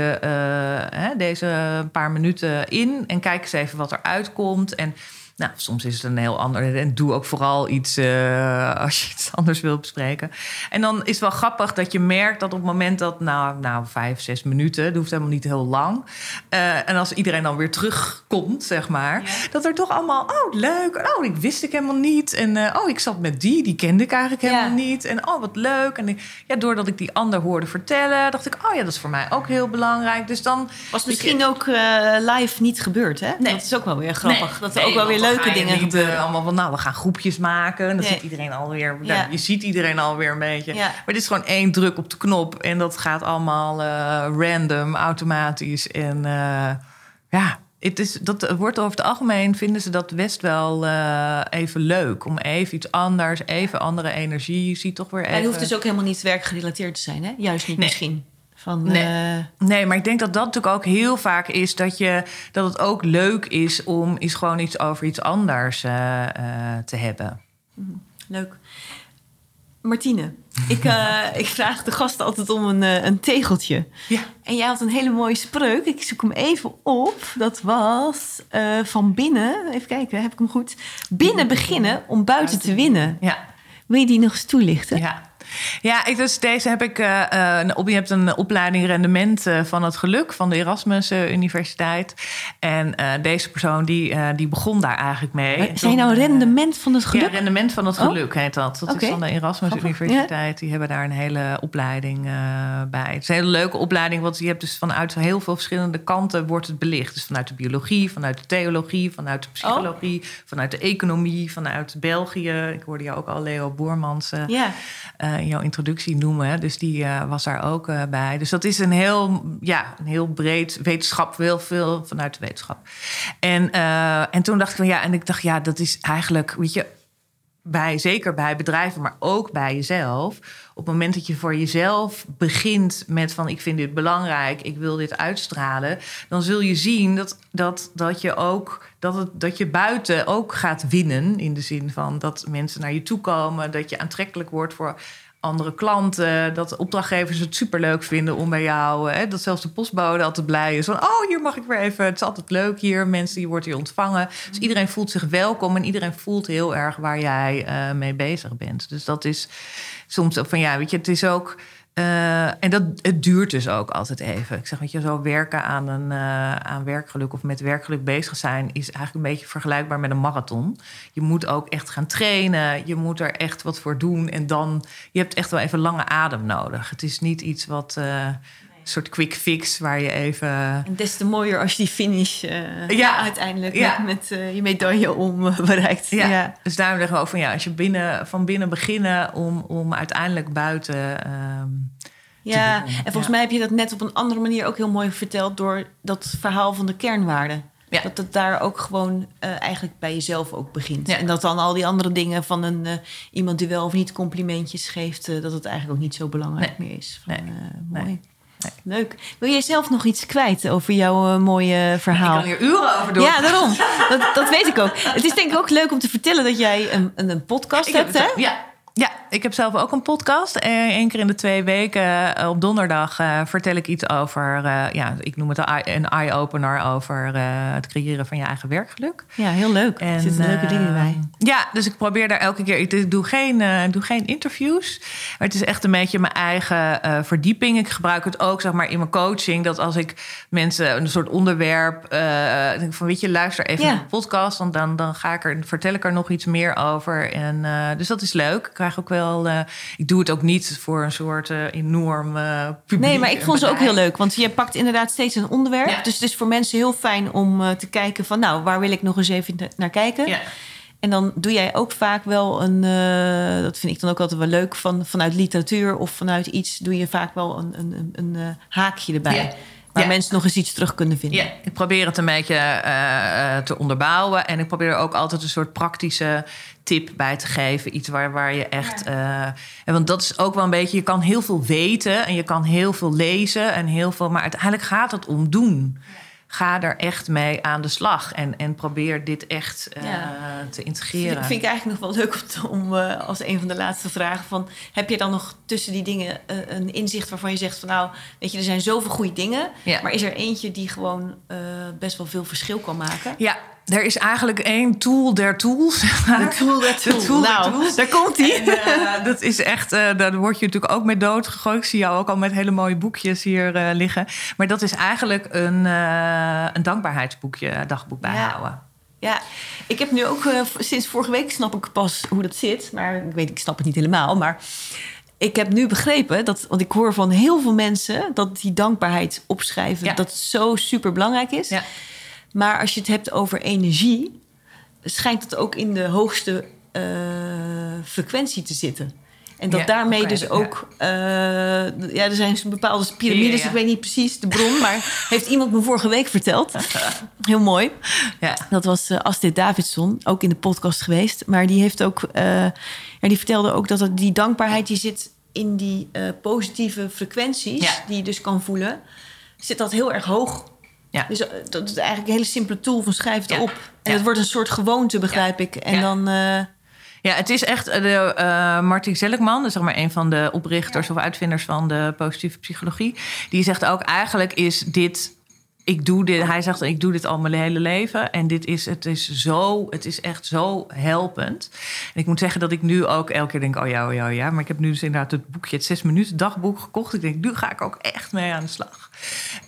hè, deze paar minuten in en kijk eens even wat er uitkomt. En Nou, soms is het een heel ander. En doe ook vooral iets uh, *laughs* als je iets anders wilt bespreken. En dan is het wel grappig dat je merkt dat op het moment dat, nou, nou vijf, zes minuten, dat hoeft helemaal niet heel lang. Uh, en als iedereen dan weer terugkomt, zeg maar, ja. dat er toch allemaal, oh leuk, oh, ik wist ik helemaal niet. En uh, oh, ik zat met die, die kende ik eigenlijk helemaal ja. niet. En oh, wat leuk. En ja, doordat ik die ander hoorde vertellen, dacht ik, oh ja, dat is voor mij ook heel belangrijk. Dus dan was misschien ook live niet gebeurd, hè? Nee. Dat is ook wel weer grappig. Nee. dat er ook wel weer leuke dingen niet, allemaal van, nou, we gaan groepjes maken. En dan nee. iedereen alweer, ja. nou, je ziet iedereen alweer een beetje. Ja. Maar dit is gewoon één druk op de knop. En dat gaat allemaal uh, random, automatisch. En uh, ja, het is, dat wordt over het algemeen, vinden ze dat best wel uh, even leuk. Om even iets anders, even andere energie. Je ziet toch weer even... En het hoeft dus ook helemaal niet werkgerelateerd te zijn, hè? Juist niet nee. misschien. Van, nee. uh... nee, maar ik denk dat dat natuurlijk ook heel vaak is dat, je, dat het ook leuk is om eens gewoon iets over iets anders uh, uh, te hebben. Leuk. Martine, *laughs* ik, ik vraag de gasten altijd om een, een tegeltje. Ja. En jij had een hele mooie spreuk. Ik zoek hem even op. Dat was van binnen. Even kijken, heb ik hem goed? Binnen beginnen om buiten te winnen. Ja. Wil je die nog eens toelichten? Ja. Ja, ik, dus deze heb ik. Uh, je hebt een opleiding rendement uh, van het geluk van de Erasmus Universiteit. En deze persoon die, die begon daar eigenlijk mee. Zijn nou rendement van het geluk? Ja, rendement van het geluk oh? heet dat. Dat okay. is van de Erasmus Grappig. Universiteit. Ja. Die hebben daar een hele opleiding bij. Het is een hele leuke opleiding, want je hebt dus vanuit heel veel verschillende kanten wordt het belicht. Dus vanuit de biologie, vanuit de theologie, vanuit de psychologie, oh. vanuit de economie, vanuit België. Ik hoorde jou ook al Leo Boermans. ja in jouw introductie noemen. Dus die uh, was daar ook uh, bij. Dus dat is een heel, ja, een heel breed wetenschap, heel veel vanuit de wetenschap. En, en toen dacht ik van ja, en ik dacht ja, dat is eigenlijk, weet je, bij, zeker bij bedrijven, maar ook bij jezelf. Op het moment dat je voor jezelf begint met van ik vind dit belangrijk, ik wil dit uitstralen, dan zul je zien dat, dat, dat je ook dat, het, dat je buiten ook gaat winnen. In de zin van dat mensen naar je toe komen, dat je aantrekkelijk wordt voor andere klanten. Dat opdrachtgevers het superleuk vinden om bij jou. Hè, dat zelfs de postbode altijd blij is. Van, oh, hier mag ik weer even. Het is altijd leuk hier. Mensen, je wordt hier ontvangen. Dus iedereen voelt zich welkom. En iedereen voelt heel erg waar jij uh, mee bezig bent. Dus dat is soms ook van, ja, weet je, het is ook... Uh, en dat, het duurt dus ook altijd even. Ik zeg, weet je, zo werken aan, een, uh, aan werkgeluk of met werkgeluk bezig zijn... is eigenlijk een beetje vergelijkbaar met een marathon. Je moet ook echt gaan trainen. Je moet er echt wat voor doen. En dan, je hebt echt wel even lange adem nodig. Het is niet iets wat... Een soort quick fix waar je even. En des te mooier als je die finish uh, ja. uiteindelijk ja. met uh, je medaille om uh, bereikt. Ja. ja. Dus daarom zeggen we ook van ja, als je binnen, van binnen beginnen om, om uiteindelijk buiten. Um, ja, en volgens mij heb je dat net op een andere manier ook heel mooi verteld door dat verhaal van de kernwaarden. Ja. Dat het daar ook gewoon uh, eigenlijk bij jezelf ook begint. Ja. En dat dan al die andere dingen van een, uh, iemand die wel of niet complimentjes geeft, uh, dat het eigenlijk ook niet zo belangrijk nee. meer is. Van, nee. mooi. Nee. Leuk. Wil jij zelf nog iets kwijt over jouw uh, mooie verhaal? Ik kan hier uren over doen. Ja, daarom. dat, dat, weet ik ook. Het is denk ik ook leuk om te vertellen dat jij een, een, een podcast ik hebt, heb hè? Ja. Ja, ik heb zelf ook een podcast. Eén keer in de twee weken uh, op donderdag uh, vertel ik iets over, uh, ja, ik noem het een eye-opener over het creëren van je eigen werkgeluk. Ja, heel leuk. En, er zitten leuke dingen bij. Ja, dus ik probeer daar elke keer. Ik doe geen, ik doe geen interviews. Maar het is echt een beetje mijn eigen verdieping. Ik gebruik het ook zeg maar in mijn coaching. Dat als ik mensen een soort onderwerp. denk van weet je, luister even Ja. naar de podcast. Want dan, dan ga ik er, vertel ik er nog iets meer over. En, dus dat is leuk. Ik ook wel. Uh, ik doe het ook niet voor een soort uh, enorm uh, publiek. Nee, maar ik vond ze ook heel leuk. Want je pakt inderdaad steeds een onderwerp. Ja. Dus het is voor mensen heel fijn om te kijken van... nou, waar wil ik nog eens even naar kijken? Ja. En dan doe jij ook vaak wel een... uh, dat vind ik dan ook altijd wel leuk... Van, vanuit literatuur of vanuit iets... doe je vaak wel een, een, een, een haakje erbij. Ja. Waar Ja. mensen nog eens iets terug kunnen vinden. Ja, ik probeer het een beetje uh, te onderbouwen. En ik probeer er ook altijd een soort praktische tip bij te geven. Iets waar, waar je echt. Ja. Uh, en want dat is ook wel een beetje. Je kan heel veel weten en je kan heel veel lezen en heel veel. Maar uiteindelijk gaat het om doen. Ga er echt mee aan de slag en, en probeer dit echt uh, Ja. te integreren. Dat vind ik eigenlijk nog wel leuk om, te- om uh, als een van de laatste vragen van... heb je dan nog tussen die dingen uh, een inzicht waarvan je zegt van... nou, weet je, er zijn zoveel goede dingen... Ja. maar is er eentje die gewoon best wel veel verschil kan maken? Ja, er is eigenlijk één tool der tools. De tool der De tool. tool der nou, tools. daar komt hij. Eh, dat is echt, eh, daar word je natuurlijk ook mee doodgegooid. Ik zie jou ook al met hele mooie boekjes hier eh, liggen. Maar dat is eigenlijk een, een dankbaarheidsboekje, dagboek bijhouden. Ja, ik heb nu ook sinds vorige week snap ik pas hoe dat zit. Maar ik weet, ik snap het niet helemaal. Maar ik heb nu begrepen dat, want ik hoor van heel veel mensen dat die dankbaarheid opschrijven, Ja. dat het zo super belangrijk is. Ja. Maar als je het hebt over energie, schijnt het ook in de hoogste eh, frequentie te zitten. En dat Ja, daarmee dus ja. ook... eh, ja, er zijn bepaalde piramides, Ja, ja. ik weet niet precies de bron... maar *laughs* heeft iemand me vorige week verteld. Heel mooi. Ja. Dat was eh, Astrid Davidson, ook in de podcast geweest. Maar die heeft ook, ja, die vertelde ook dat die dankbaarheid die zit in die positieve frequenties, Ja. die je dus kan voelen, zit dat heel erg hoog. Ja. Dus eh, dat is eigenlijk een hele simpele tool van schrijf het Ja. op. En het wordt een soort gewoonte, begrijp ik. En Ja. dan, eh, Ja, het is echt eh, de, eh Martin Seligman, zeg maar een van de oprichters of uitvinders van de positieve psychologie. Die zegt ook eigenlijk is dit. Ik doe dit, hij zegt, ik doe dit al mijn hele leven. En dit is, het is zo, het is echt zo helpend. En ik moet zeggen dat ik nu ook elke keer denk, oh ja, oh ja, oh ja. Maar ik heb nu dus inderdaad het boekje, het zes minuten dagboek gekocht. Ik denk, nu ga ik ook echt mee aan de slag.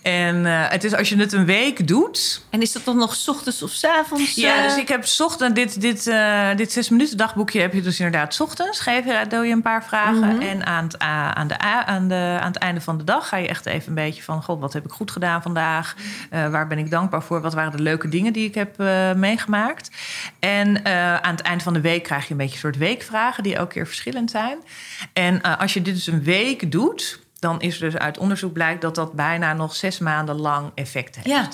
En eh, het is als je het een week doet, en is dat dan nog 's ochtends of 's avonds? ja, eh? dus ik heb 's ochtend dit, dit, eh, dit zes minuten dagboekje heb je dus inderdaad 's ochtends. Geef je, doe je een paar vragen. En aan het, aan, de, aan, de, aan het einde van de dag ga je echt even een beetje van... God, wat heb ik goed gedaan vandaag? Waar ben ik dankbaar voor? Wat waren de leuke dingen die ik heb meegemaakt? En aan het eind van de week krijg je een beetje een soort weekvragen... die elke keer verschillend zijn. En als je dit dus een week doet... dan is dus uit onderzoek blijkt dat dat bijna nog zes maanden lang effect heeft. Ja.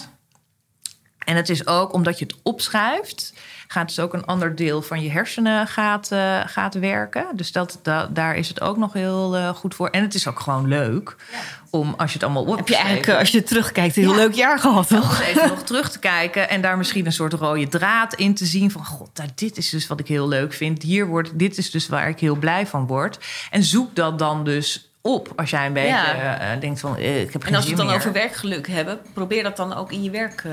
En het is ook omdat je het opschrijft, gaat dus ook een ander deel van je hersenen gaat, eh, gaat werken. Dus dat, da- daar is het ook nog heel eh, goed voor. En het is ook gewoon leuk om als je het allemaal op heb je eigenlijk, eh, als je terugkijkt, een heel Ja. leuk jaar gehad, toch? nog even nog terug te kijken en daar misschien een soort rode draad in te zien van god, nou, dit is dus wat ik heel leuk vind. Hier wordt, dit is dus waar ik heel blij van word. En zoek dat dan dus op als jij een beetje Ja. eh, denkt van eh, ik heb geen En als we het dan meer. over werkgeluk hebben, probeer dat dan ook in je werk. eh,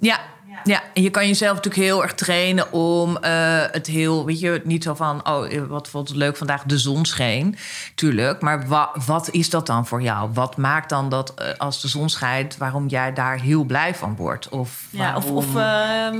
Ja, ja, en je kan jezelf natuurlijk heel erg trainen om eh, het heel, weet je, niet zo van, oh, eh, wat vond het leuk vandaag, de zon scheen. Tuurlijk, maar wa- wat is dat dan voor jou? Wat maakt dan dat eh, als de zon schijnt, waarom jij daar heel blij van wordt? Of, Ja, of, waarom- of ehm,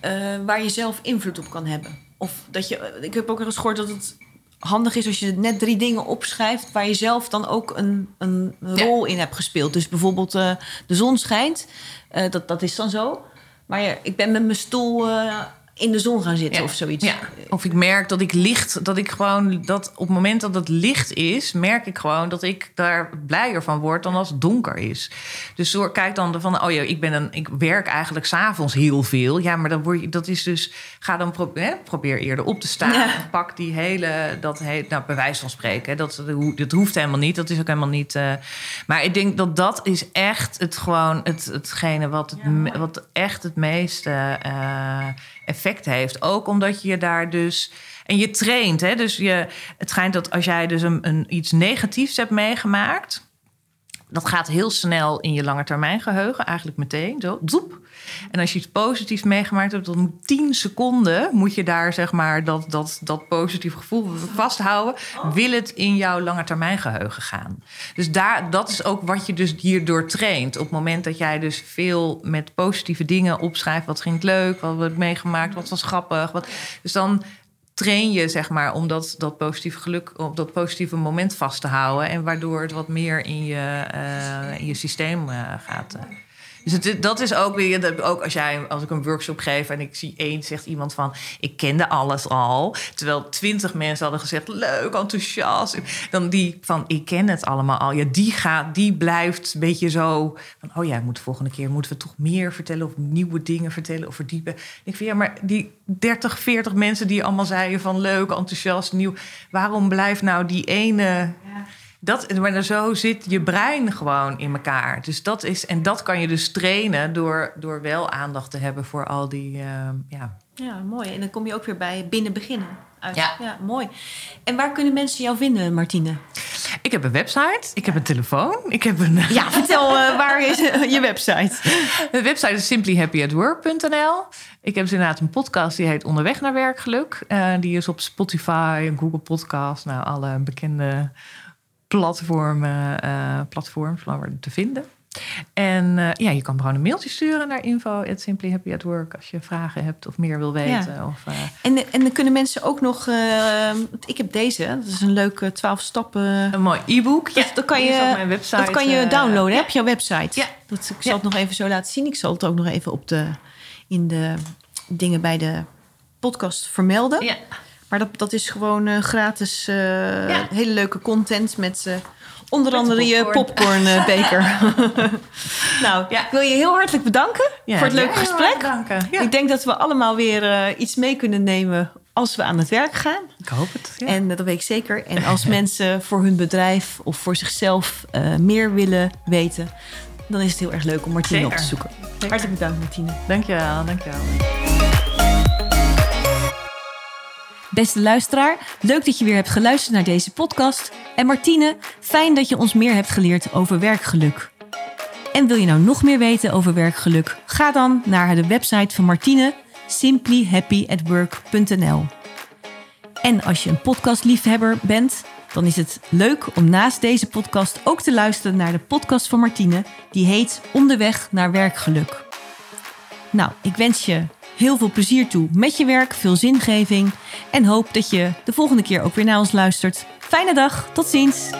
eh, waar je zelf invloed op kan hebben. Of dat je, ik heb ook eens gehoord dat het handig is als je net drie dingen opschrijft waar je zelf dan ook een, een rol in hebt gespeeld. Dus bijvoorbeeld eh, de zon schijnt, eh, dat, dat is dan zo. Maar ja, ik ben met mijn stoel eh, in de zon gaan zitten Ja. of zoiets. Ja. Of ik merk dat ik licht, dat ik gewoon, dat op het moment dat het licht is, merk ik gewoon dat ik daar blijer van word dan als het donker is. Dus door, kijk dan van, oh ja, ik ben een, ik werk eigenlijk s'avonds heel veel. Ja, maar dan word je, dat is dus, ga dan pro, hè, probeer eerder op te staan. Ja. Pak die hele, dat heet, nou, bij wijze van spreken, hè, dat, dat hoeft helemaal niet. Dat is ook helemaal niet. eh, maar ik denk dat dat is echt het gewoon, het, hetgene wat, het, wat echt het meeste eh, effect heeft. Ook omdat je daar dus. En je traint, hè? Dus je, het schijnt dat als jij dus een, een, iets negatiefs hebt meegemaakt. Dat gaat heel snel in je lange termijn geheugen, eigenlijk meteen. Zo, zoep. En als je iets positiefs meegemaakt hebt, dan moet 10 seconden moet je daar zeg maar dat, dat, dat positieve gevoel vasthouden. Wil het in jouw lange termijn geheugen gaan. Dus daar, dat is ook wat je dus hierdoor traint. Op het moment dat jij dus veel met positieve dingen opschrijft. Wat ging het leuk? Wat heb ik meegemaakt? Wat was grappig? Wat, dus dan train je zeg maar om dat, dat positieve geluk, op dat positieve moment vast te houden. En waardoor het wat meer in je, eh, in je systeem eh, gaat. Dus dat is ook weer, ook als, jij, als ik een workshop geef en ik zie één, zegt iemand van: Ik kende alles al. Terwijl twintig mensen hadden gezegd: Leuk, enthousiast. Dan die van: Ik ken het allemaal al. Ja, die, gaat, die blijft een beetje zo van: Oh ja, moet de volgende keer moeten we toch meer vertellen of nieuwe dingen vertellen of verdiepen. Ik vind ja, maar die 30, 40 mensen die allemaal zeiden van leuk, enthousiast, nieuw. Waarom blijft nou die ene. Dat, maar zo zit je brein gewoon in elkaar. Dus dat is, en dat kan je dus trainen door, door wel aandacht te hebben voor al die. eh, ja. Ja, mooi. En dan kom je ook weer bij binnen beginnen. Uit. Ja. ja, mooi. En waar kunnen mensen jou vinden, Martine? Ik heb een website, ik heb een telefoon, ik heb een... Ja, vertel uh, waar is je website? *laughs* De website is simplyhappyatwork.nl. Ik heb dus inderdaad een podcast die heet Onderweg naar Werkgeluk. Uh, die is op Spotify en Google Podcast, nou alle bekende platformen, uh, platforms te vinden. En uh, ja, je kan gewoon een mailtje sturen naar info at Simply Happy at Work als je vragen hebt of meer wil weten. Ja. Of, uh... en, en dan kunnen mensen ook nog. Uh, ik heb deze, dat is een leuke 12 stappen. Een mooi e-book. Ja, dat kan je, op mijn website, dat kan je downloaden ja. hè, op jouw website. Ja. Dat, ik zal het nog even zo laten zien. Ik zal het ook nog even op de, in de dingen bij de podcast vermelden. Ja. Maar dat, dat is gewoon uh, gratis, uh, ja. hele leuke content met uh, onder met andere je popcornbeker. *laughs* nou, ja. ik wil je heel hartelijk bedanken ja, voor het leuke gesprek. Ik denk dat we allemaal weer iets mee kunnen nemen als we aan het werk gaan. Ik hoop het. En dat weet ik zeker. En als *laughs* mensen voor hun bedrijf of voor zichzelf meer willen weten, dan is het heel erg leuk om Martine zeker. op te zoeken. Zeker. Hartelijk bedankt, Martine. Dankjewel, dankjewel. Beste luisteraar, leuk dat je weer hebt geluisterd naar deze podcast. En Martine, fijn dat je ons meer hebt geleerd over werkgeluk. En wil je nou nog meer weten over werkgeluk? Ga dan naar de website van Martine, simplyhappyatwork.nl. En als je een podcastliefhebber bent, dan is het leuk om naast deze podcast ook te luisteren naar de podcast van Martine, die heet Onderweg naar werkgeluk. Nou, ik wens je heel veel plezier toe met je werk, veel zingeving en hoop dat je de volgende keer ook weer naar ons luistert. Fijne dag, tot ziens!